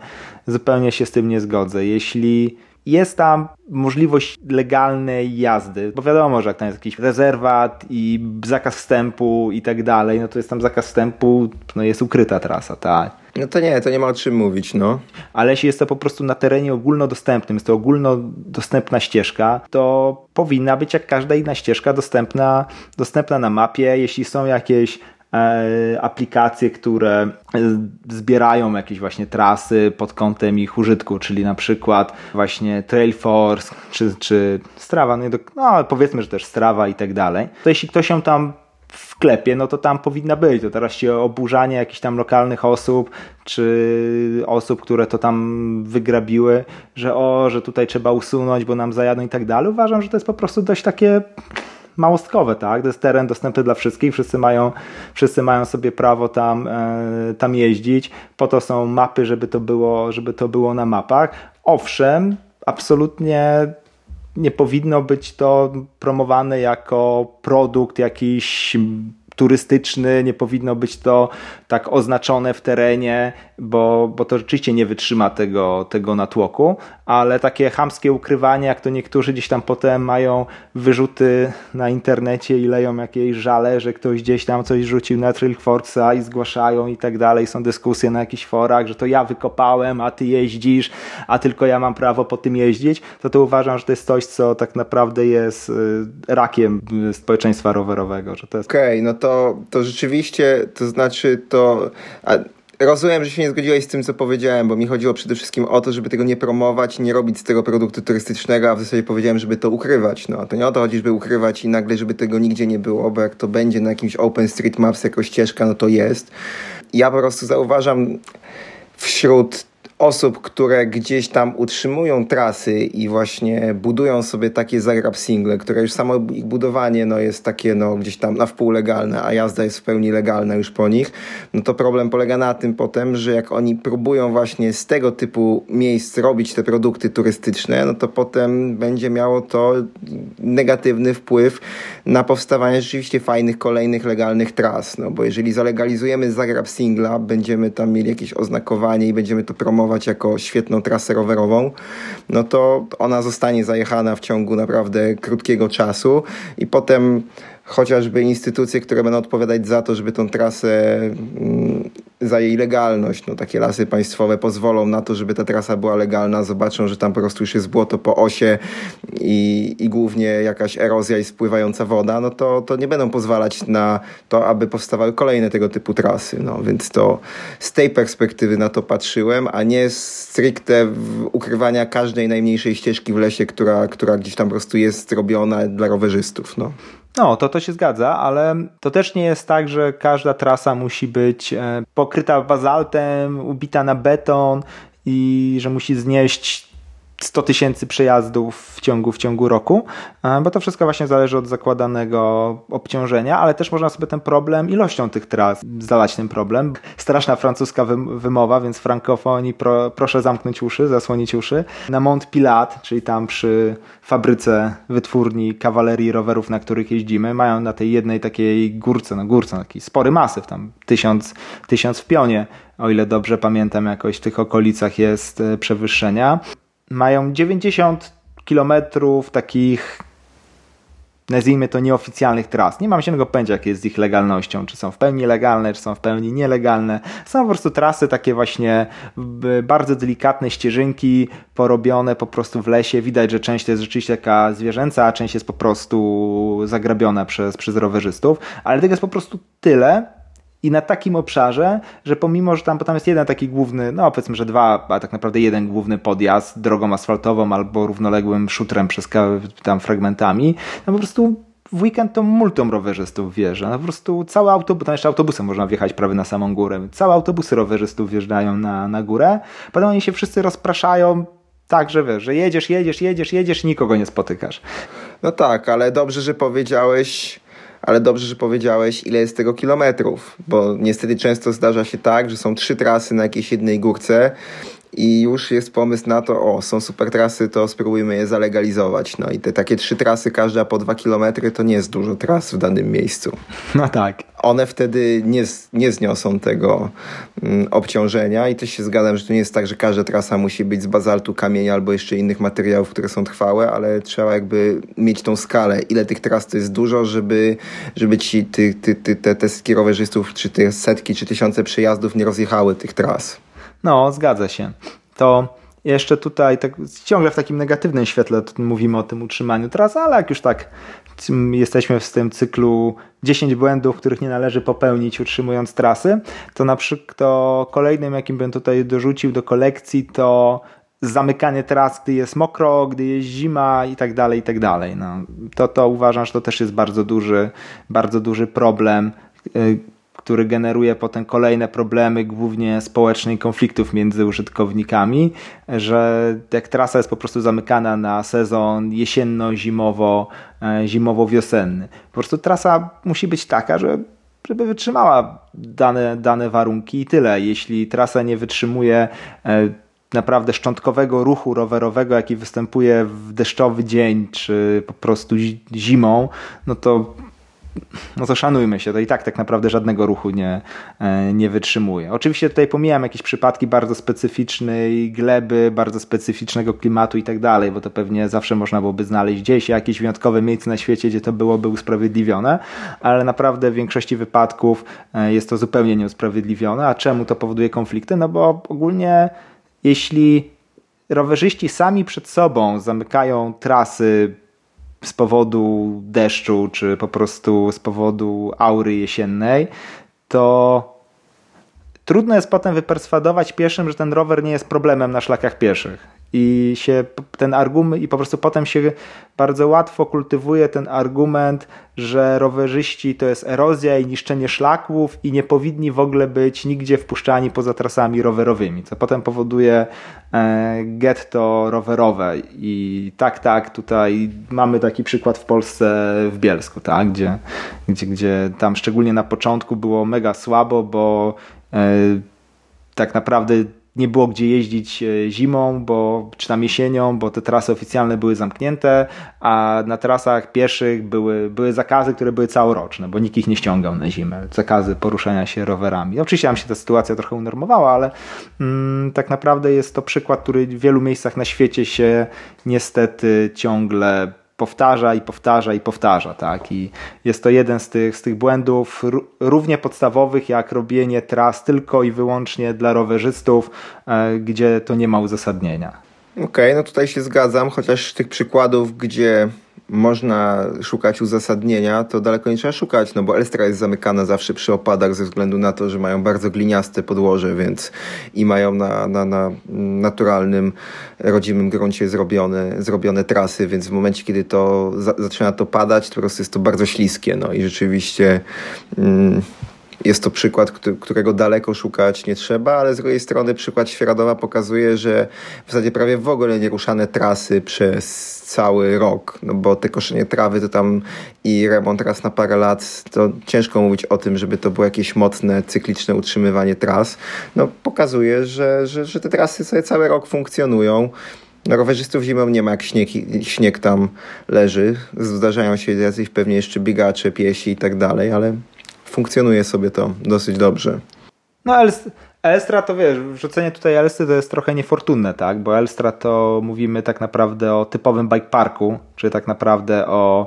zupełnie się z tym nie zgodzę. Jeśli jest tam możliwość legalnej jazdy, bo wiadomo, że jak tam jest jakiś rezerwat i zakaz wstępu i tak dalej, no to jest tam zakaz wstępu, no jest ukryta trasa, tak. No to nie, to nie ma o czym mówić, no. Ale jeśli jest to po prostu na terenie ogólnodostępnym, jest to ogólnodostępna ścieżka, to powinna być jak każda inna ścieżka dostępna, dostępna na mapie. Jeśli są jakieś E, aplikacje, które e, zbierają jakieś właśnie trasy pod kątem ich użytku, czyli na przykład właśnie Trailforce czy, czy Strava, no, no powiedzmy, że też Strava i tak dalej. To jeśli ktoś ją tam wklepie, no to tam powinna być. To teraz się oburzanie jakichś tam lokalnych osób, czy osób, które to tam wygrabiły, że o, że tutaj trzeba usunąć, bo nam zajadą i tak dalej. Uważam, że to jest po prostu dość takie małostkowe, tak? To jest teren dostępny dla wszystkich, wszyscy mają, wszyscy mają sobie prawo tam, e, tam jeździć. Po to są mapy, żeby to było, żeby to było na mapach. Owszem, absolutnie nie powinno być to promowane jako produkt jakiś turystyczny, nie powinno być to tak oznaczone w terenie, bo, bo to rzeczywiście nie wytrzyma tego, tego natłoku, ale takie chamskie ukrywanie, jak to niektórzy gdzieś tam potem mają wyrzuty na internecie i leją jakieś żale, że ktoś gdzieś tam coś rzucił na Trailforza i zgłaszają i tak dalej, są dyskusje na jakichś forach, że to ja wykopałem, a ty jeździsz, a tylko ja mam prawo po tym jeździć, to to uważam, że to jest coś, co tak naprawdę jest y, rakiem społeczeństwa rowerowego. Okej, okay, no to, to rzeczywiście, to znaczy to... A Rozumiem, że się nie zgodziłeś z tym, co powiedziałem, bo mi chodziło przede wszystkim o to, żeby tego nie promować, nie robić z tego produktu turystycznego, a w zasadzie powiedziałem, żeby to ukrywać. No, to nie o to chodzi, żeby ukrywać i nagle, żeby tego nigdzie nie było, bo jak to będzie na jakimś Open Street Maps jako ścieżka, no to jest. Ja po prostu zauważam wśród osób, które gdzieś tam utrzymują trasy i właśnie budują sobie takie zagrab single, które już samo ich budowanie no, jest takie no, gdzieś tam na wpół legalne, a jazda jest w pełni legalna już po nich, no to problem polega na tym potem, że jak oni próbują właśnie z tego typu miejsc robić te produkty turystyczne, no to potem będzie miało to negatywny wpływ na powstawanie rzeczywiście fajnych, kolejnych legalnych tras, no bo jeżeli zalegalizujemy zagrab singla, będziemy tam mieli jakieś oznakowanie i będziemy to promować jako świetną trasę rowerową, no to ona zostanie zajechana w ciągu naprawdę krótkiego czasu i potem chociażby instytucje, które będą odpowiadać za to, żeby tą trasę, mm, za jej legalność, no takie lasy państwowe pozwolą na to, żeby ta trasa była legalna, zobaczą, że tam po prostu już jest błoto po osie i, i głównie jakaś erozja i spływająca woda, no to, to nie będą pozwalać na to, aby powstawały kolejne tego typu trasy, no więc to z tej perspektywy na to patrzyłem, a nie stricte ukrywania każdej najmniejszej ścieżki w lesie, która, która gdzieś tam po prostu jest robiona dla rowerzystów, no. No, to to się zgadza, ale to też nie jest tak, że każda trasa musi być e, pokryta bazaltem, ubita na beton i że musi znieść 100 tysięcy przejazdów w ciągu, w ciągu roku, e, bo to wszystko właśnie zależy od zakładanego obciążenia, ale też można sobie ten problem ilością tych tras zalać ten problem. Straszna francuska wymowa, więc frankofonii pro, proszę zamknąć uszy, zasłonić uszy. Na Mont Pilat, czyli tam przy fabryce wytwórni kawalerii rowerów, na których jeździmy, mają na tej jednej takiej górce, no górce, taki spory masyw, tam tysiąc, tysiąc w pionie, o ile dobrze pamiętam, jakoś w tych okolicach jest e, przewyższenia mają 90 kilometrów takich nazwijmy to nieoficjalnych tras. Nie mam żadnego pojęcia, jak jest z ich legalnością, czy są w pełni legalne, czy są w pełni nielegalne. Są po prostu trasy takie właśnie bardzo delikatne ścieżynki porobione po prostu w lesie. Widać, że część to jest rzeczywiście taka zwierzęca, a część jest po prostu zagrabiona przez, przez rowerzystów, ale tego jest po prostu tyle, i na takim obszarze, że pomimo, że tam, bo tam jest jeden taki główny, no powiedzmy, że dwa, a tak naprawdę jeden główny podjazd drogą asfaltową albo równoległym szutrem przez tam fragmentami, no po prostu w weekend to multum rowerzystów wjeżdża. No po prostu całe autobus, tam jeszcze autobusem można wjechać prawie na samą górę. Całe autobusy rowerzystów wjeżdżają na, na górę. Potem oni się wszyscy rozpraszają tak, że wiesz, że jedziesz, jedziesz, jedziesz, jedziesz nikogo nie spotykasz. No tak, ale dobrze, że powiedziałeś, ale dobrze, że powiedziałeś, ile jest tego kilometrów, bo niestety często zdarza się tak, że są trzy trasy na jakiejś jednej górce i już jest pomysł na to, o, są super trasy, to spróbujmy je zalegalizować. No i te takie trzy trasy, każda po dwa kilometry, to nie jest dużo tras w danym miejscu. No tak. One wtedy nie, nie zniosą tego mm, obciążenia i też się zgadzam, że to nie jest tak, że każda trasa musi być z bazaltu, kamienia albo jeszcze innych materiałów, które są trwałe, ale trzeba jakby mieć tą skalę, ile tych tras to jest dużo, żeby, żeby ci ty, ty, ty, te, te setki rowerzystów, czy te setki, czy tysiące przejazdów nie rozjechały tych tras. No, zgadza się. To jeszcze tutaj tak, ciągle w takim negatywnym świetle mówimy o tym utrzymaniu tras, ale jak już tak jesteśmy w tym cyklu 10 błędów, których nie należy popełnić utrzymując trasy, to na przykład to kolejnym, jakim bym tutaj dorzucił do kolekcji, to zamykanie tras, gdy jest mokro, gdy jest zima i tak dalej, i tak dalej. No, to, to uważam, że to też jest bardzo duży, bardzo duży problem y, który generuje potem kolejne problemy, głównie społeczne i konfliktów między użytkownikami, że jak trasa jest po prostu zamykana na sezon jesienno-zimowo, e, zimowo-wiosenny. Po prostu trasa musi być taka, że żeby wytrzymała dane, dane warunki i tyle. Jeśli trasa nie wytrzymuje e, naprawdę szczątkowego ruchu rowerowego, jaki występuje w deszczowy dzień, czy po prostu zimą, no to no to szanujmy się, to i tak tak naprawdę żadnego ruchu nie, e, nie wytrzymuje. Oczywiście tutaj pomijam jakieś przypadki bardzo specyficznej gleby, bardzo specyficznego klimatu i tak dalej, bo to pewnie zawsze można byłoby znaleźć gdzieś jakieś wyjątkowe miejsce na świecie, gdzie to byłoby usprawiedliwione, ale naprawdę w większości wypadków e, jest to zupełnie nieusprawiedliwione. A czemu to powoduje konflikty? No bo ogólnie jeśli rowerzyści sami przed sobą zamykają trasy z powodu deszczu, czy po prostu z powodu aury jesiennej, to trudno jest potem wyperswadować pieszym, że ten rower nie jest problemem na szlakach pieszych i się ten argument i po prostu potem się bardzo łatwo kultywuje ten argument, że rowerzyści to jest erozja i niszczenie szlaków i nie powinni w ogóle być nigdzie wpuszczani poza trasami rowerowymi, co potem powoduje e, getto rowerowe. I tak, tak, tutaj mamy taki przykład w Polsce w Bielsku, tak, gdzie, gdzie, gdzie tam szczególnie na początku było mega słabo, bo e, tak naprawdę nie było gdzie jeździć e, zimą, bo, czy tam jesienią, bo te trasy oficjalne były zamknięte, a na trasach pieszych były, były zakazy, które były całoroczne, bo nikt ich nie ściągał na zimę. Zakazy poruszania się rowerami. Oczywiście tam się ta sytuacja trochę unormowała, ale mm, tak naprawdę jest to przykład, który w wielu miejscach na świecie się niestety ciągle powtarza i powtarza i powtarza, tak? I jest to jeden z tych, z tych błędów równie podstawowych jak robienie tras tylko i wyłącznie dla rowerzystów, e, gdzie to nie ma uzasadnienia. Okej, okay, no tutaj się zgadzam, chociaż tych przykładów, gdzie można szukać uzasadnienia, to daleko nie trzeba szukać, no bo Elstra jest zamykana zawsze przy opadach ze względu na to, że mają bardzo gliniaste podłoże, więc i mają na, na, na naturalnym, rodzimym gruncie zrobione, zrobione trasy, więc w momencie, kiedy to za, zaczyna to padać, to po prostu jest to bardzo śliskie, no i rzeczywiście... Mm, jest to przykład, którego daleko szukać nie trzeba, ale z drugiej strony przykład Świeradowa pokazuje, że w zasadzie prawie w ogóle nie ruszane trasy przez cały rok, no bo te koszenie trawy to tam i remont raz na parę lat, to ciężko mówić o tym, żeby to było jakieś mocne, cykliczne utrzymywanie tras. No pokazuje, że, że, że te trasy sobie cały rok funkcjonują. No, rowerzystów zimą nie ma, jak śnieg, śnieg tam leży. Zdarzają się jacyś pewnie jeszcze biegacze, piesi i tak dalej, ale funkcjonuje sobie to dosyć dobrze. No Elstra to wiesz, wrzucenie tutaj Elstry to jest trochę niefortunne, tak? Bo Elstra to mówimy tak naprawdę o typowym bike parku, czy tak naprawdę o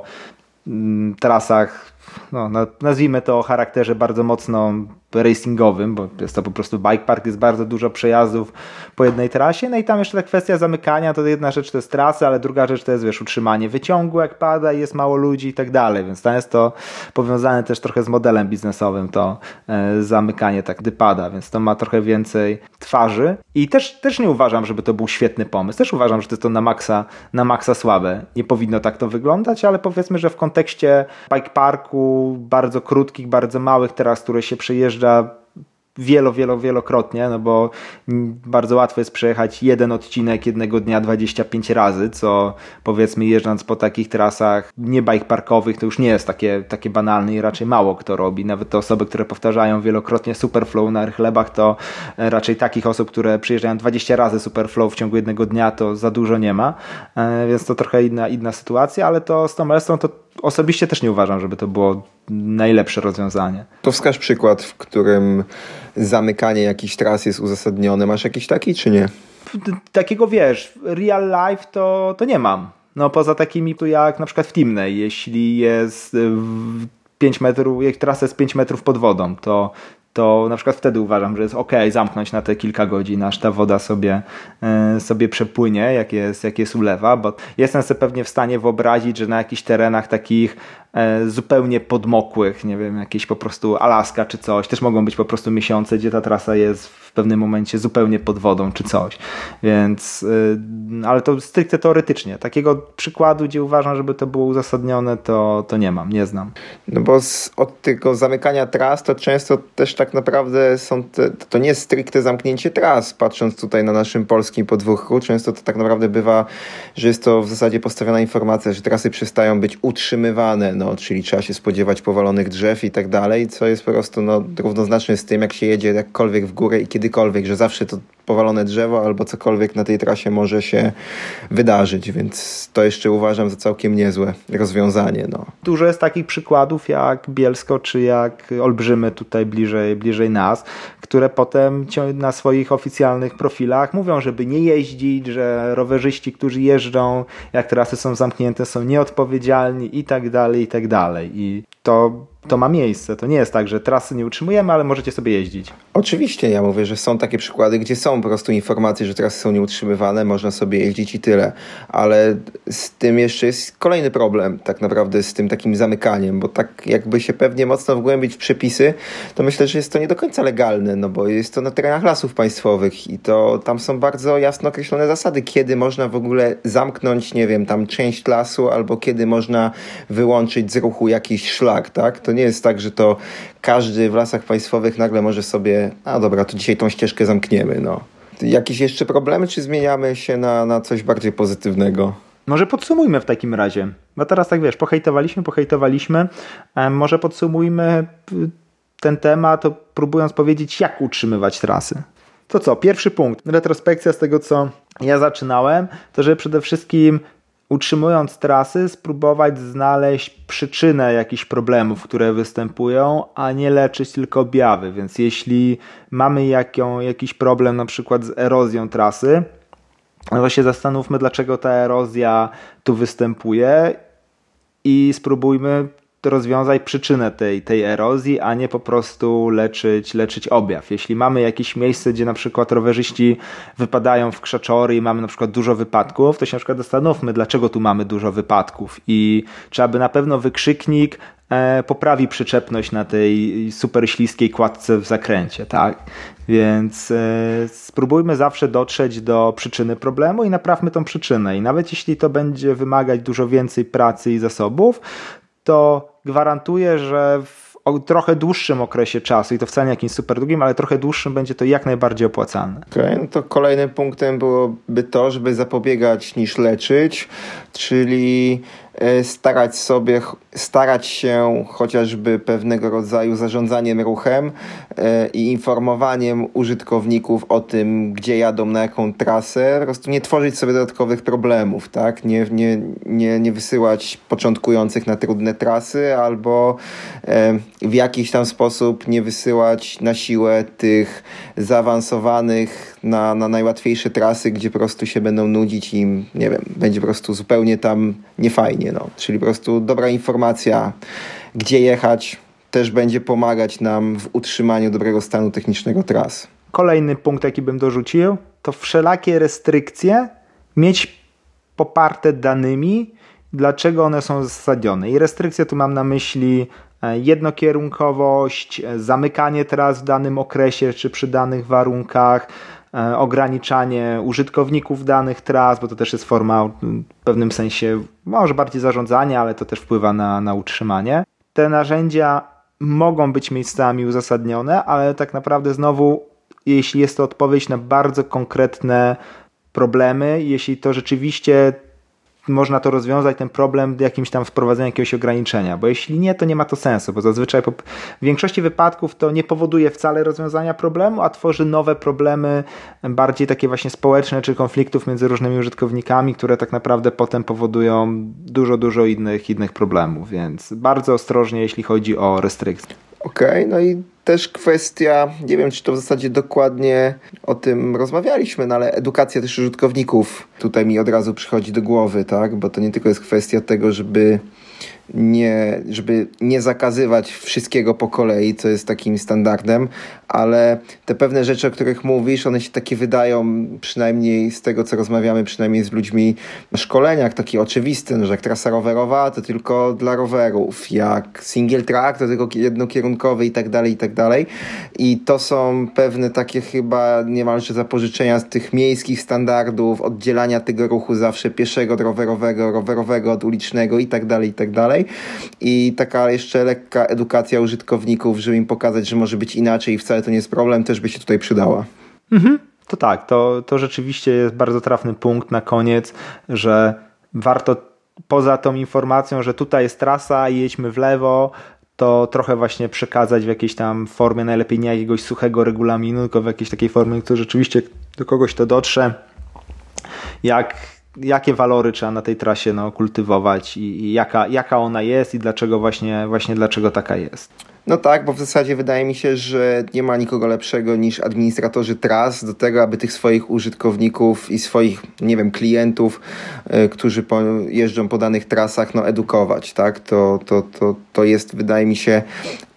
mm, trasach, no, nazwijmy to o charakterze bardzo mocno racingowym, bo jest to po prostu bike park, jest bardzo dużo przejazdów po jednej trasie, no i tam jeszcze ta kwestia zamykania, to jedna rzecz to jest trasa, ale druga rzecz to jest, wiesz, utrzymanie wyciągu, jak pada i jest mało ludzi i tak dalej, więc tam jest to powiązane też trochę z modelem biznesowym, to e, zamykanie tak, gdy pada, więc to ma trochę więcej twarzy. I też, też nie uważam, żeby to był świetny pomysł, też uważam, że to jest to na maksa, na maksa słabe, nie powinno tak to wyglądać, ale powiedzmy, że w kontekście bike parku, bardzo krótkich, bardzo małych teraz, które się przejeżdża przejeżdża wielo, wielo, wielokrotnie, no bo bardzo łatwo jest przejechać jeden odcinek jednego dnia 25 razy, co powiedzmy jeżdżąc po takich trasach nie bike parkowych to już nie jest takie, takie banalne i raczej mało kto robi. Nawet te osoby, które powtarzają wielokrotnie Superflow na chlebach, to e, raczej takich osób, które przyjeżdżają 20 razy Superflow w ciągu jednego dnia, to za dużo nie ma, e, więc to trochę inna, inna sytuacja, ale to z tą Elstrą to osobiście też nie uważam, żeby to było najlepsze rozwiązanie. To wskaż przykład, w którym zamykanie jakichś tras jest uzasadnione. Masz jakiś taki, czy nie? Takiego wiesz, real life to, to nie mam. No poza takimi tu jak na przykład w Timnej, jeśli jest 5 metrów, jak trasa jest 5 metrów pod wodą, to to na przykład wtedy uważam, że jest ok zamknąć na te kilka godzin, aż ta woda sobie, e, sobie przepłynie, jak jest, jak jest ulewa, bo jestem sobie pewnie w stanie wyobrazić, że na jakichś terenach takich zupełnie podmokłych, nie wiem, jakieś po prostu Alaska czy coś. Też mogą być po prostu miesiące, gdzie ta trasa jest w pewnym momencie zupełnie pod wodą czy coś. Więc, e, ale to stricte teoretycznie. Takiego przykładu, gdzie uważam, żeby to było uzasadnione, to, to nie mam, nie znam. No bo z, od tego zamykania tras to często też tak naprawdę są te, to nie jest stricte zamknięcie tras, patrząc tutaj na naszym polskim podwórku. Często to tak naprawdę bywa, że jest to w zasadzie postawiona informacja, że trasy przestają być utrzymywane no, czyli trzeba się spodziewać powalonych drzew i tak dalej, co jest po prostu no, równoznaczne z tym, jak się jedzie jakkolwiek w górę i kiedykolwiek, że zawsze to powalone drzewo albo cokolwiek na tej trasie może się wydarzyć, więc to jeszcze uważam za całkiem niezłe rozwiązanie. No. Dużo jest takich przykładów jak Bielsko czy jak Olbrzymy tutaj bliżej, bliżej nas, które potem na swoich oficjalnych profilach mówią, żeby nie jeździć, że rowerzyści, którzy jeżdżą, jak trasy są zamknięte, są nieodpowiedzialni i tak dalej, i tak dalej. I to to ma miejsce. To nie jest tak, że trasy nie utrzymujemy, ale możecie sobie jeździć. Oczywiście, ja mówię, że są takie przykłady, gdzie są po prostu informacje, że trasy są nieutrzymywane, można sobie jeździć i tyle. Ale z tym jeszcze jest kolejny problem, tak naprawdę, z tym takim zamykaniem, bo tak jakby się pewnie mocno wgłębić w przepisy, to myślę, że jest to nie do końca legalne, no bo jest to na terenach lasów państwowych i to tam są bardzo jasno określone zasady, kiedy można w ogóle zamknąć, nie wiem, tam część lasu, albo kiedy można wyłączyć z ruchu jakiś szlak, tak? To nie jest tak, że to każdy w lasach państwowych nagle może sobie, a dobra, to dzisiaj tą ścieżkę zamkniemy. No. Jakieś jeszcze problemy, czy zmieniamy się na, na coś bardziej pozytywnego? Może podsumujmy w takim razie. Bo teraz tak wiesz, pohejtowaliśmy, pohejtowaliśmy. Może podsumujmy y, ten temat, próbując powiedzieć, jak utrzymywać trasy. To co, pierwszy punkt, retrospekcja z tego, co ja zaczynałem, to że przede wszystkim utrzymując trasy, spróbować znaleźć przyczynę jakichś problemów, które występują, a nie leczyć tylko objawy. Więc jeśli mamy jakią, jakiś problem na przykład z erozją trasy, no to się zastanówmy, dlaczego ta erozja tu występuje i spróbujmy rozwiązać przyczynę tej, tej erozji, a nie po prostu leczyć, leczyć objaw. Jeśli mamy jakieś miejsce, gdzie na przykład rowerzyści wypadają w krzaczory i mamy na przykład dużo wypadków, to się na przykład zastanówmy, dlaczego tu mamy dużo wypadków i trzeba by na pewno wykrzyknik e, poprawi przyczepność na tej super śliskiej kładce w zakręcie, tak? Więc e, spróbujmy zawsze dotrzeć do przyczyny problemu i naprawmy tą przyczynę. I nawet jeśli to będzie wymagać dużo więcej pracy i zasobów, to gwarantuję, że w trochę dłuższym okresie czasu, i to wcale nie jakimś super długim, ale trochę dłuższym będzie to jak najbardziej opłacalne. Okay, no to kolejnym punktem byłoby to, żeby zapobiegać niż leczyć, czyli starać sobie, starać się chociażby pewnego rodzaju zarządzaniem ruchem e, i informowaniem użytkowników o tym, gdzie jadą, na jaką trasę, po prostu nie tworzyć sobie dodatkowych problemów, tak? Nie, nie, nie, nie wysyłać początkujących na trudne trasy albo e, w jakiś tam sposób nie wysyłać na siłę tych zaawansowanych na, na najłatwiejsze trasy, gdzie po prostu się będą nudzić i nie wiem, będzie po prostu zupełnie tam niefajnie. No. Czyli po prostu dobra informacja, gdzie jechać, też będzie pomagać nam w utrzymaniu dobrego stanu technicznego tras. Kolejny punkt, jaki bym dorzucił, to wszelakie restrykcje mieć poparte danymi, dlaczego one są zasadzione. I restrykcje tu mam na myśli e, jednokierunkowość, e, zamykanie tras w danym okresie czy przy danych warunkach, ograniczanie użytkowników danych tras, bo to też jest forma w pewnym sensie może bardziej zarządzania, ale to też wpływa na, na utrzymanie. Te narzędzia mogą być miejscami uzasadnione, ale tak naprawdę znowu, jeśli jest to odpowiedź na bardzo konkretne problemy, jeśli to rzeczywiście można to rozwiązać, ten problem jakimś tam wprowadzeniem jakiegoś ograniczenia, bo jeśli nie, to nie ma to sensu, bo zazwyczaj w większości wypadków to nie powoduje wcale rozwiązania problemu, a tworzy nowe problemy, bardziej takie właśnie społeczne, czy konfliktów między różnymi użytkownikami, które tak naprawdę potem powodują dużo, dużo innych, innych problemów, więc bardzo ostrożnie, jeśli chodzi o restrykcje. Okej, okay, no i też kwestia, nie wiem czy to w zasadzie dokładnie o tym rozmawialiśmy, no ale edukacja też użytkowników tutaj mi od razu przychodzi do głowy, tak? Bo to nie tylko jest kwestia tego, żeby nie, żeby nie zakazywać wszystkiego po kolei, co jest takim standardem, ale te pewne rzeczy, o których mówisz, one się takie wydają, przynajmniej z tego, co rozmawiamy, przynajmniej z ludźmi na szkoleniach, takie oczywiste, no, że jak trasa rowerowa, to tylko dla rowerów, jak single track, to tylko jednokierunkowy i tak dalej, i tak dalej. I to są pewne takie chyba niemalże zapożyczenia z tych miejskich standardów, oddzielania tego ruchu zawsze pieszego od rowerowego, rowerowego od ulicznego i tak dalej, i tak dalej. I taka jeszcze lekka edukacja użytkowników, żeby im pokazać, że może być inaczej i wcale to nie jest problem, też by się tutaj przydała. Mhm. To tak, to, to rzeczywiście jest bardzo trafny punkt na koniec, że warto poza tą informacją, że tutaj jest trasa jedźmy w lewo, to trochę właśnie przekazać w jakiejś tam formie, najlepiej nie jakiegoś suchego regulaminu, tylko w jakiejś takiej formie, która rzeczywiście do kogoś to dotrze. Jak jakie walory trzeba na tej trasie no, kultywować i, i, jaka, jaka ona jest i dlaczego właśnie, właśnie dlaczego taka jest. No tak, bo w zasadzie wydaje mi się, że nie ma nikogo lepszego niż administratorzy tras do tego, aby tych swoich użytkowników i swoich, nie wiem, klientów, y, którzy po, jeżdżą po danych trasach, no edukować, tak? To, to, to, to jest, wydaje mi się,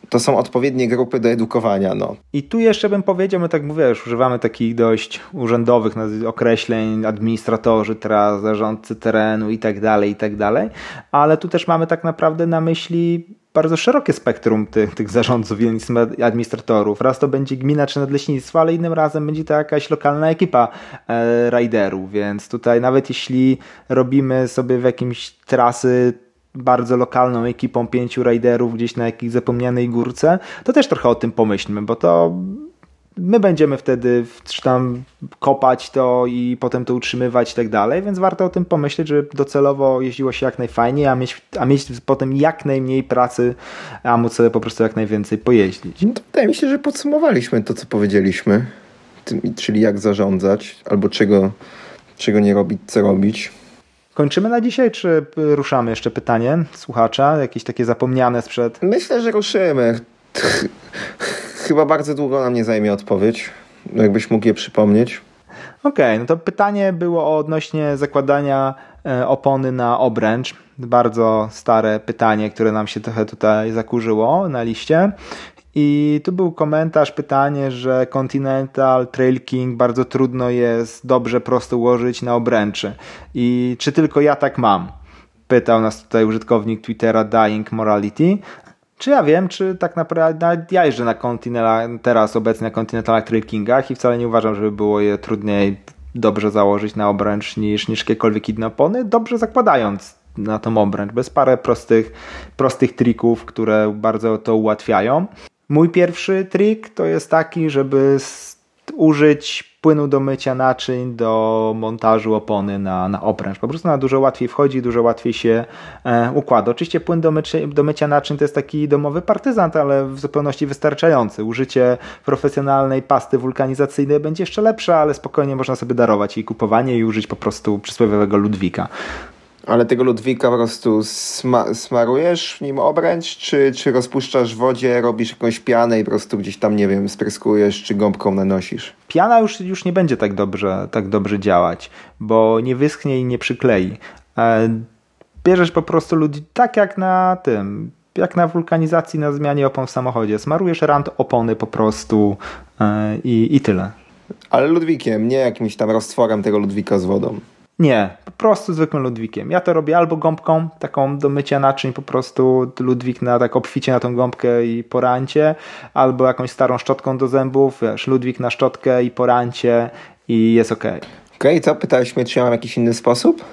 to są odpowiednie grupy do edukowania. No. I tu jeszcze bym powiedział, my tak mówię, już używamy takich dość urzędowych określeń, administratorzy tras, zarządcy terenu i tak dalej, i tak dalej, ale tu też mamy tak naprawdę na myśli bardzo szerokie spektrum tych, tych zarządców i administratorów. Raz to będzie gmina czy nadleśnictwo, ale innym razem będzie to jakaś lokalna ekipa e, riderów, więc tutaj nawet jeśli robimy sobie w jakimś trasy bardzo lokalną ekipą pięciu riderów gdzieś na jakiejś zapomnianej górce, to też trochę o tym pomyślmy, bo to my będziemy wtedy tam kopać to i potem to utrzymywać i tak dalej, więc warto o tym pomyśleć, żeby docelowo jeździło się jak najfajniej, a mieć, a mieć potem jak najmniej pracy, a móc sobie po prostu jak najwięcej pojeździć. No to wydaje mi się, że podsumowaliśmy to, co powiedzieliśmy, czyli jak zarządzać, albo czego, czego nie robić, co robić. Kończymy na dzisiaj, czy ruszamy jeszcze pytanie słuchacza, jakieś takie zapomniane sprzed? Myślę, że ruszymy. (laughs) Chyba bardzo długo nam nie zajmie odpowiedź, jakbyś mógł je przypomnieć. Okej, okay, no to pytanie było odnośnie zakładania e, opony na obręcz. Bardzo stare pytanie, które nam się trochę tutaj zakurzyło na liście. I tu był komentarz, pytanie, że Continental Trail King bardzo trudno jest dobrze prosto ułożyć na obręczy. I czy tylko ja tak mam? Pytał nas tutaj użytkownik Twittera Dying Morality. Czy ja wiem, czy tak naprawdę ja jeżdżę na Continental, teraz obecnie na Continental Trail Kingach i wcale nie uważam, żeby było je trudniej dobrze założyć na obręcz niż, niż jakiekolwiek inne opony, dobrze zakładając na tą obręcz, bez parę prostych, prostych trików, które bardzo to ułatwiają. Mój pierwszy trik to jest taki, żeby użyć płynu do mycia naczyń do montażu opony na, na obręcz. Po prostu na dużo łatwiej wchodzi, dużo łatwiej się e, układa. Oczywiście płyn do, mycie, do mycia naczyń to jest taki domowy partyzant, ale w zupełności wystarczający. Użycie profesjonalnej pasty wulkanizacyjnej będzie jeszcze lepsze, ale spokojnie można sobie darować jej kupowanie i użyć po prostu przysłowiowego Ludwika. Ale tego Ludwika po prostu sma smarujesz nim obręcz, czy, czy rozpuszczasz w wodzie, robisz jakąś pianę i po prostu gdzieś tam, nie wiem, spryskujesz, czy gąbką nanosisz? Piana już, już nie będzie tak dobrze, tak dobrze działać, bo nie wyschnie i nie przyklei. E, bierzesz po prostu ludzi tak jak na tym, jak na wulkanizacji, na zmianie opon w samochodzie. Smarujesz rant opony po prostu e, i, i tyle. Ale Ludwikiem, nie jakimś tam roztworem tego Ludwika z wodą. Nie, po prostu zwykłym Ludwikiem. Ja to robię albo gąbką, taką do mycia naczyń, po prostu Ludwik na tak obficie na tą gąbkę i porancie, albo jakąś starą szczotką do zębów, wiesz, Ludwik na szczotkę i porancie i jest ok. Okej, okay, co? Pytałeś mnie, czy ja mam jakiś inny sposób?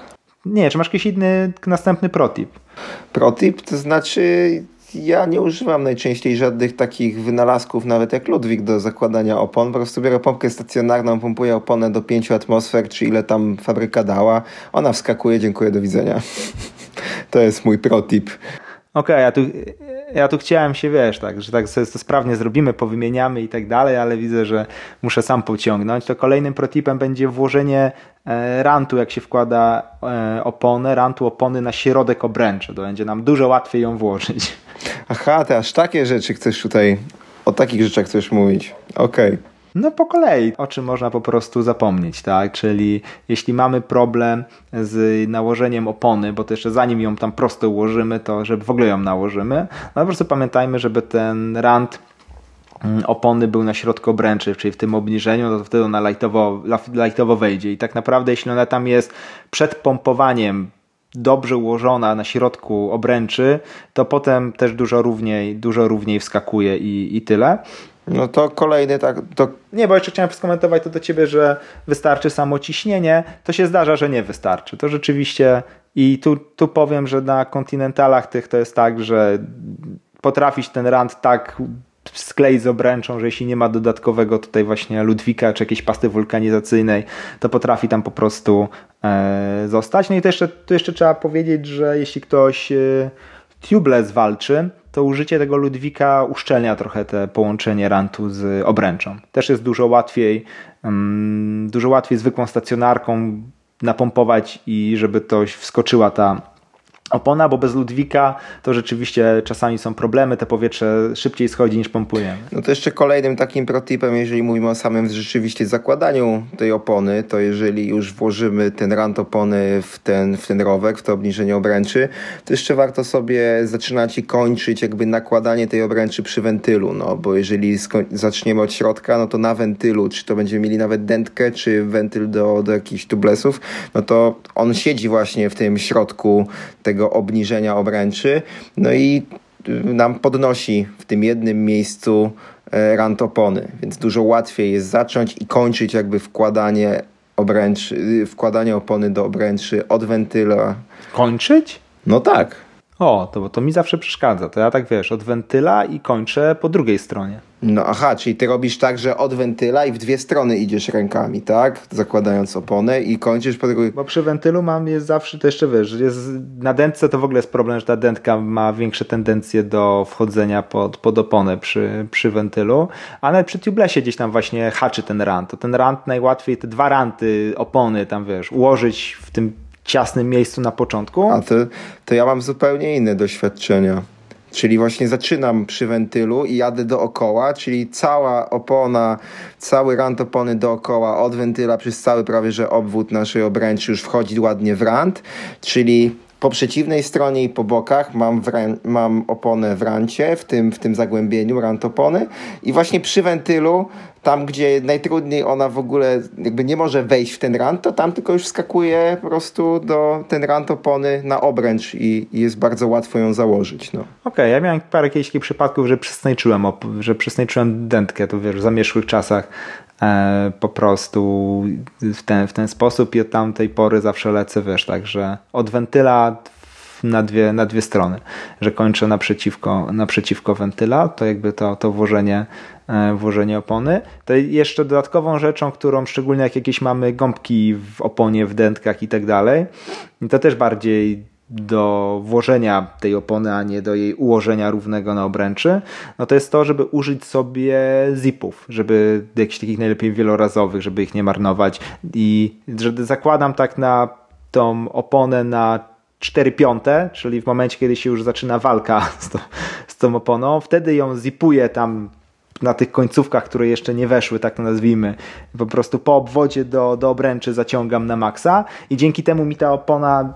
Nie, czy masz jakiś inny, następny protip? Protip, to znaczy ja nie używam najczęściej żadnych takich wynalazków, nawet jak Ludwik do zakładania opon. Po prostu biorę pompkę stacjonarną, pompuję oponę do 5 atmosfer, czy ile tam fabryka dała. Ona wskakuje, dziękuję, do widzenia. (laughs) to jest mój protip. Okej, okay, ja, tu, ja tu chciałem się, wiesz, tak, że tak sobie to sprawnie zrobimy, powymieniamy i tak dalej, ale widzę, że muszę sam pociągnąć. To kolejnym protipem będzie włożenie e, rantu, jak się wkłada e, oponę, rantu opony na środek obręczy. To będzie nam dużo łatwiej ją włożyć. Aha, ty aż takie rzeczy chcesz tutaj, o takich rzeczach chcesz mówić. Okej. Okay. No po kolei, o czym można po prostu zapomnieć, tak? Czyli jeśli mamy problem z nałożeniem opony, bo to jeszcze zanim ją tam prosto ułożymy, to żeby w ogóle ją nałożymy, no po prostu pamiętajmy, żeby ten rand mm, opony był na środku obręczy, czyli w tym obniżeniu, no to wtedy ona lightowo, lightowo wejdzie. I tak naprawdę, jeśli ona tam jest przed pompowaniem dobrze ułożona na środku obręczy, to potem też dużo równiej, dużo równiej wskakuje i, i tyle. No to kolejny tak. To... Nie, bo jeszcze chciałem skomentować to do ciebie, że wystarczy samo ciśnienie. To się zdarza, że nie wystarczy. To rzeczywiście i tu, tu powiem, że na kontynentalach tych to jest tak, że potrafić ten rand tak skleić z obręczą, że jeśli nie ma dodatkowego tutaj właśnie Ludwika czy jakiejś pasty wulkanizacyjnej, to potrafi tam po prostu e, zostać. No i to jeszcze, to jeszcze trzeba powiedzieć, że jeśli ktoś e, tubeless walczy, to użycie tego Ludwika uszczelnia trochę te połączenie rantu z obręczą. Też jest dużo łatwiej, um, dużo łatwiej zwykłą stacjonarką napompować i żeby to wskoczyła ta opona, bo bez Ludwika to rzeczywiście czasami są problemy, te powietrze szybciej schodzi niż pompujemy. No to jeszcze kolejnym takim protipem, jeżeli mówimy o samym rzeczywiście zakładaniu tej opony, to jeżeli już włożymy ten rant opony w ten, w ten rowek, w to obniżenie obręczy, to jeszcze warto sobie zaczynać i kończyć jakby nakładanie tej obręczy przy wentylu, no bo jeżeli zaczniemy od środka, no to na wentylu, czy to będziemy mieli nawet dętkę, czy wentyl do, do jakichś tublesów, no to on siedzi właśnie w tym środku tego tego obniżenia obręczy. No i y, nam podnosi w tym jednym miejscu e, rantopony, więc dużo łatwiej jest zacząć i kończyć jakby wkładanie obręczy, y, wkładanie opony do obręczy od wentyla. Kończyć? No tak. O, to, to mi zawsze przeszkadza. To ja tak wiesz, od wentyla i kończę po drugiej stronie. No aha, czyli ty robisz tak, że od wentyla i w dwie strony idziesz rękami, tak? Zakładając oponę i kończysz po drugiej... Bo przy wentylu mam jest zawsze, to jeszcze wiesz, jest, na dętce to w ogóle jest problem, że ta dętka ma większe tendencje do wchodzenia pod, pod oponę przy, przy wentylu, ale przy tubelessie gdzieś tam właśnie haczy ten rant. To ten rant najłatwiej, te dwa ranty opony tam wiesz, ułożyć w tym ciasnym miejscu na początku. A to, to ja mam zupełnie inne doświadczenia. Czyli właśnie zaczynam przy wentylu i jadę dookoła, czyli cała opona, cały rant opony dookoła od wentyla przez cały prawie że obwód naszej obręczy już wchodzi ładnie w rant, czyli po przeciwnej stronie i po bokach mam, mam oponę w rancie, w tym, w tym zagłębieniu rant opony i właśnie przy wentylu tam, gdzie najtrudniej ona w ogóle jakby nie może wejść w ten rant, to tam tylko już skakuje po prostu do ten rant opony na obręcz i, i jest bardzo łatwo ją założyć. No. Okej, okay, ja miałem parę kiedyś przypadków, że przysnajczyłem, że przysnajczyłem dętkę, to wiesz, w zamieszłych czasach e, po prostu w ten, w ten sposób i od tamtej pory zawsze lecę, wiesz, także od wentyla na dwie, na dwie strony, że kończę naprzeciwko, naprzeciwko wentyla, to jakby to, to włożenie, włożenie opony. To jeszcze dodatkową rzeczą, którą szczególnie jak jakieś mamy gąbki w oponie, w dętkach i tak dalej, to też bardziej do włożenia tej opony, a nie do jej ułożenia równego na obręczy, no to jest to, żeby użyć sobie zipów, żeby jakichś takich najlepiej wielorazowych, żeby ich nie marnować i że zakładam tak na tą oponę na 4 piąte, czyli w momencie, kiedy się już zaczyna walka (laughs) z, z tą oponą, wtedy ją zipuję tam na tych końcówkach, które jeszcze nie weszły, tak to nazwijmy, po prostu po obwodzie do, do obręczy zaciągam na maksa i dzięki temu mi ta opona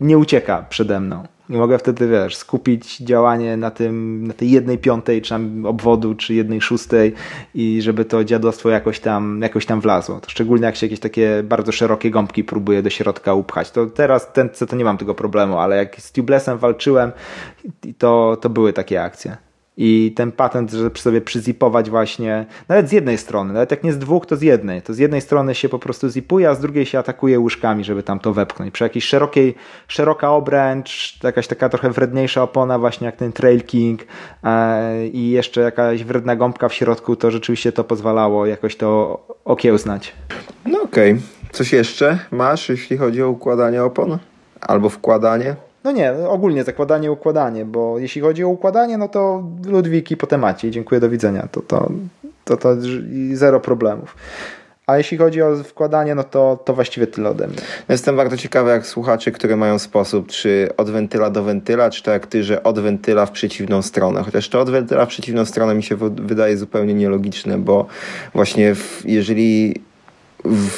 nie ucieka przede mną. I mogę wtedy, wiesz, skupić działanie na tym, na tej jednej piątej, czy tam obwodu, czy jednej szóstej i żeby to dziadostwo jakoś tam, jakoś tam wlazło. To szczególnie jak się jakieś takie bardzo szerokie gąbki próbuje do środka upchać. To teraz ten, to nie mam tego problemu, ale jak z tubelessem walczyłem, to, to były takie akcje. I ten patent, żeby sobie przyzipować właśnie, nawet z jednej strony, nawet jak nie z dwóch, to z jednej. To z jednej strony się po prostu zipuje, a z drugiej się atakuje łyżkami, żeby tam to wepchnąć. Przy jakiejś szerokiej, szeroka obręcz, jakaś taka trochę wredniejsza opona, właśnie jak ten Trail King e, i jeszcze jakaś wredna gąbka w środku, to rzeczywiście to pozwalało jakoś to okiełznać. No okej. Okay. Coś jeszcze masz, jeśli chodzi o układanie opon? Albo wkładanie? No nie, ogólnie zakładanie, układanie, bo jeśli chodzi o układanie, no to Ludwiki po temacie. Dziękuję, do widzenia. To, to, to, to zero problemów. A jeśli chodzi o wkładanie, no to, to właściwie tyle ode mnie. Jestem bardzo ciekawy, jak słuchacze, które mają sposób, czy od wentyla do wentyla, czy tak jak ty, że od wentyla w przeciwną stronę. Chociaż to od wentyla w przeciwną stronę mi się wydaje zupełnie nielogiczne, bo właśnie w, jeżeli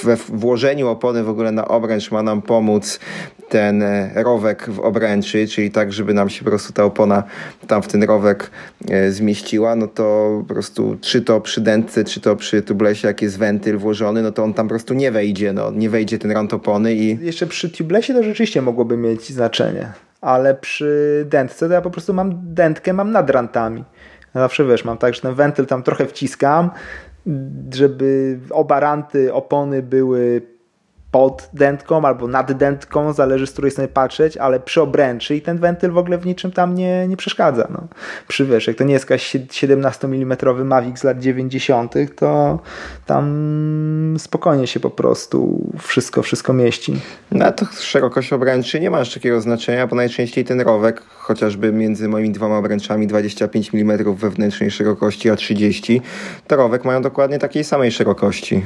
we włożeniu opony w ogóle na obręcz ma nam pomóc ten e, rowek w obręczy, czyli tak, żeby nam się po prostu ta opona tam w ten rowek e, zmieściła, no to po prostu czy to przy dętce, czy to przy tublesie, jak jest wentyl włożony, no to on tam po prostu nie wejdzie, no nie wejdzie ten rant opony i... Jeszcze przy tublesie to rzeczywiście mogłoby mieć znaczenie, ale przy dętce to ja po prostu mam dętkę, mam nad rantami. Zawsze wiesz, mam tak, że ten wentyl tam trochę wciskam, żeby oba ranty opony były pod dętką albo nad dętką, zależy z której strony patrzeć, ale przy obręczy i ten wentyl w ogóle w niczym tam nie, nie przeszkadza. No. Przy wiesz, to nie jest jakaś 17 mm Mavic z lat 90., to tam spokojnie się po prostu wszystko, wszystko mieści. No to szerokość obręczy nie ma aż takiego znaczenia, bo najczęściej ten rowek, chociażby między moimi dwoma obręczami 25 mm wewnętrznej szerokości a 30, to rowek mają dokładnie takiej samej szerokości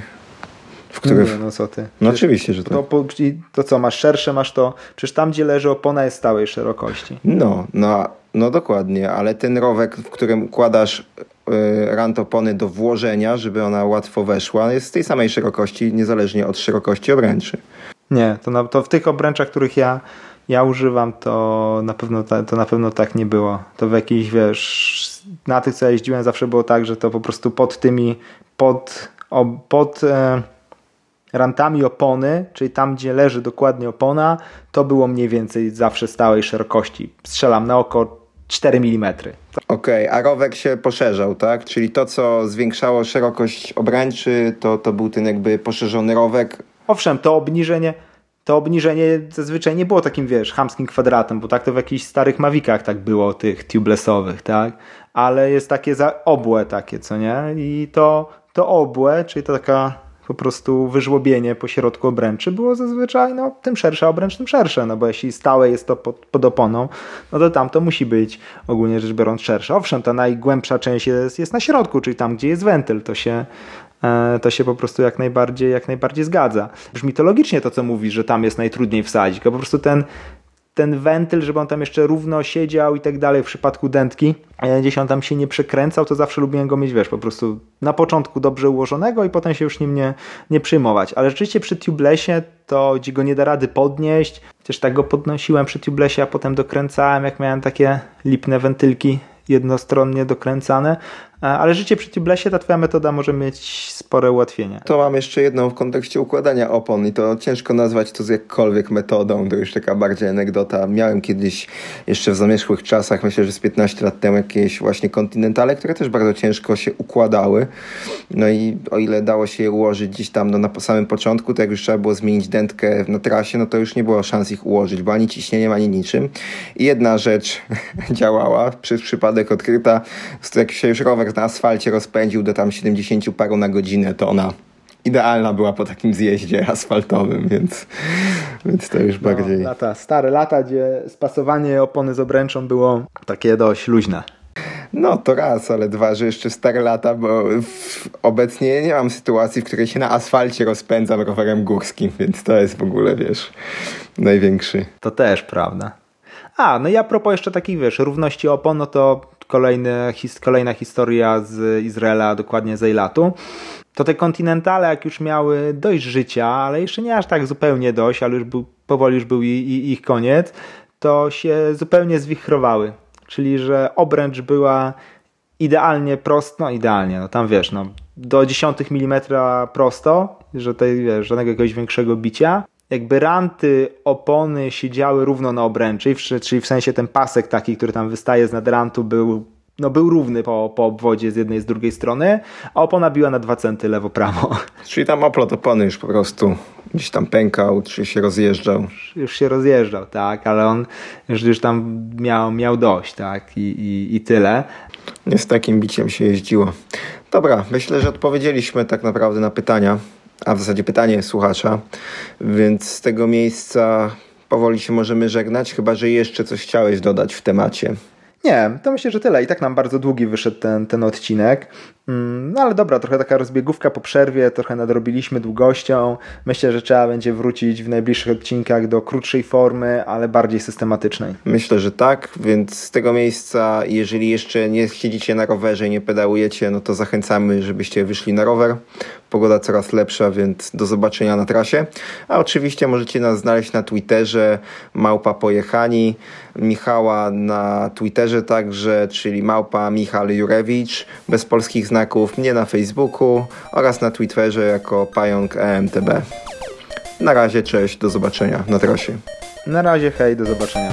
w których... Nie, no co ty. No oczywiście, że tak. To, to co, masz szersze, masz to... Przecież tam, gdzie leży opona jest stałej szerokości. No, no, no dokładnie, ale ten rowek, w którym układasz y, rant opony do włożenia, żeby ona łatwo weszła, jest z tej samej szerokości, niezależnie od szerokości obręczy. Nie, to, na, to w tych obręczach, których ja, ja używam, to na, pewno ta, to na pewno tak nie było. To w jakiejś, wiesz, na tych, co ja jeździłem, zawsze było tak, że to po prostu pod tymi, pod, o, pod e, rantami opony, czyli tam, gdzie leży dokładnie opona, to było mniej więcej zawsze stałej szerokości. Strzelam na oko 4 mm. Okej, okay, a rowek się poszerzał, tak? Czyli to, co zwiększało szerokość obręczy, to, to był ten jakby poszerzony rowek. Owszem, to obniżenie, to obniżenie zazwyczaj nie było takim, wiesz, hamskim kwadratem, bo tak to w jakichś starych mawikach tak było, tych tubelessowych, tak? Ale jest takie za obłe takie, co nie? I to, to obłe, czyli to taka po prostu wyżłobienie po środku obręczy było zazwyczaj, no tym szersza obręcz, tym szersze, no bo jeśli stałe jest to pod, pod oponą, no to tam to musi być ogólnie rzecz biorąc szersze. Owszem, ta najgłębsza część jest, jest na środku, czyli tam, gdzie jest wentyl, to się e, to się po prostu jak najbardziej, jak najbardziej zgadza. Brzmi to logicznie to, co mówisz, że tam jest najtrudniej wsadzić, bo po prostu ten, ten wentyl, żeby on tam jeszcze równo siedział i tak dalej w przypadku dętki, gdzieś on tam się nie przekręcał, to zawsze lubiłem go mieć, wiesz, po prostu na początku dobrze ułożonego i potem się już nim nie, nie przyjmować. Ale rzeczywiście przy tubelessie to gdzie go nie da rady podnieść, chociaż tak go podnosiłem przy tubelessie, a potem dokręcałem, jak miałem takie lipne wentylki jednostronnie dokręcane, e, ale życie przy tubelessie, ta twoja metoda może mieć spore ułatwienia. To mam jeszcze jedną w kontekście układania opon i to ciężko nazwać to z jakkolwiek metodą, to już taka bardziej anegdota. Miałem kiedyś jeszcze w zamierzchłych czasach, myślę, że z 15 lat temu jakieś właśnie kontynentale, które też bardzo ciężko się układały. No i o ile dało się je ułożyć gdzieś tam no, na samym początku, to jak już trzeba było zmienić dętkę na trasie, no to już nie było szans ich ułożyć, bo ani ciśnieniem, ani niczym. I jedna rzecz (laughs) działała, przez przypadek odkryta, jak się już rower na asfalcie rozpędził do tam 70 paru na godzinę, to ona idealna była po takim zjeździe asfaltowym, więc, więc to już no, bardziej... Lata, stare lata, gdzie spasowanie opony z obręczą było takie dość luźne. No to raz, ale dwa, że jeszcze stare lata, bo w, obecnie nie mam sytuacji, w której się na asfalcie rozpędzam rowerem górskim, więc to jest w ogóle, wiesz, największy. To też prawda. A, no i a propos jeszcze takich, wiesz, równości opon, no to kolejny, his, kolejna historia z Izraela, dokładnie z Eilatu. To te kontynentale, jak już miały dość życia, ale jeszcze nie aż tak zupełnie dość, ale już był, powoli już był i, i, ich koniec, to się zupełnie zwichrowały. Czyli, że obręcz była idealnie prosto, no idealnie, no tam wiesz, no do 10 mm prosto, że tutaj wiesz, żadnego jakiegoś większego bicia. Jakby ranty opony siedziały równo na obręczy, czyli w sensie ten pasek taki, który tam wystaje z nadrantu był no był równy po, po obwodzie z jednej i z drugiej strony, a opona biła na dwa centy lewo-prawo. (laughs) Czyli tam oplot opony już po prostu gdzieś tam pękał, czy się rozjeżdżał. Już się rozjeżdżał, tak, ale on już, już tam miał, miał dość, tak, i, i, i tyle. Nie z takim biciem się jeździło. Dobra, myślę, że odpowiedzieliśmy tak naprawdę na pytania, a w zasadzie pytanie słuchacza, więc z tego miejsca powoli się możemy żegnać, chyba że jeszcze coś chciałeś dodać w temacie. Nie, to myślę, że tyle. I tak nam bardzo długi wyszedł ten, ten odcinek. Mm, no ale dobra, trochę taka rozbiegówka po przerwie, trochę nadrobiliśmy długością. Myślę, że trzeba będzie wrócić w najbliższych odcinkach do krótszej formy, ale bardziej systematycznej. Myślę, że tak, więc z tego miejsca, jeżeli jeszcze nie siedzicie na rowerze i nie pedałujecie, no to zachęcamy, żebyście wyszli na rower. Pogoda coraz lepsza, więc do zobaczenia na trasie. A oczywiście możecie nas znaleźć na Twitterze Małpa Pojechani, Michała na Twitterze także, czyli Małpa Michal Jurewicz, bez polskich znaków, mnie na Facebooku oraz na Twitterze jako Pająk EMTB. Na razie, cześć, do zobaczenia na trasie. Na razie, hej, do zobaczenia.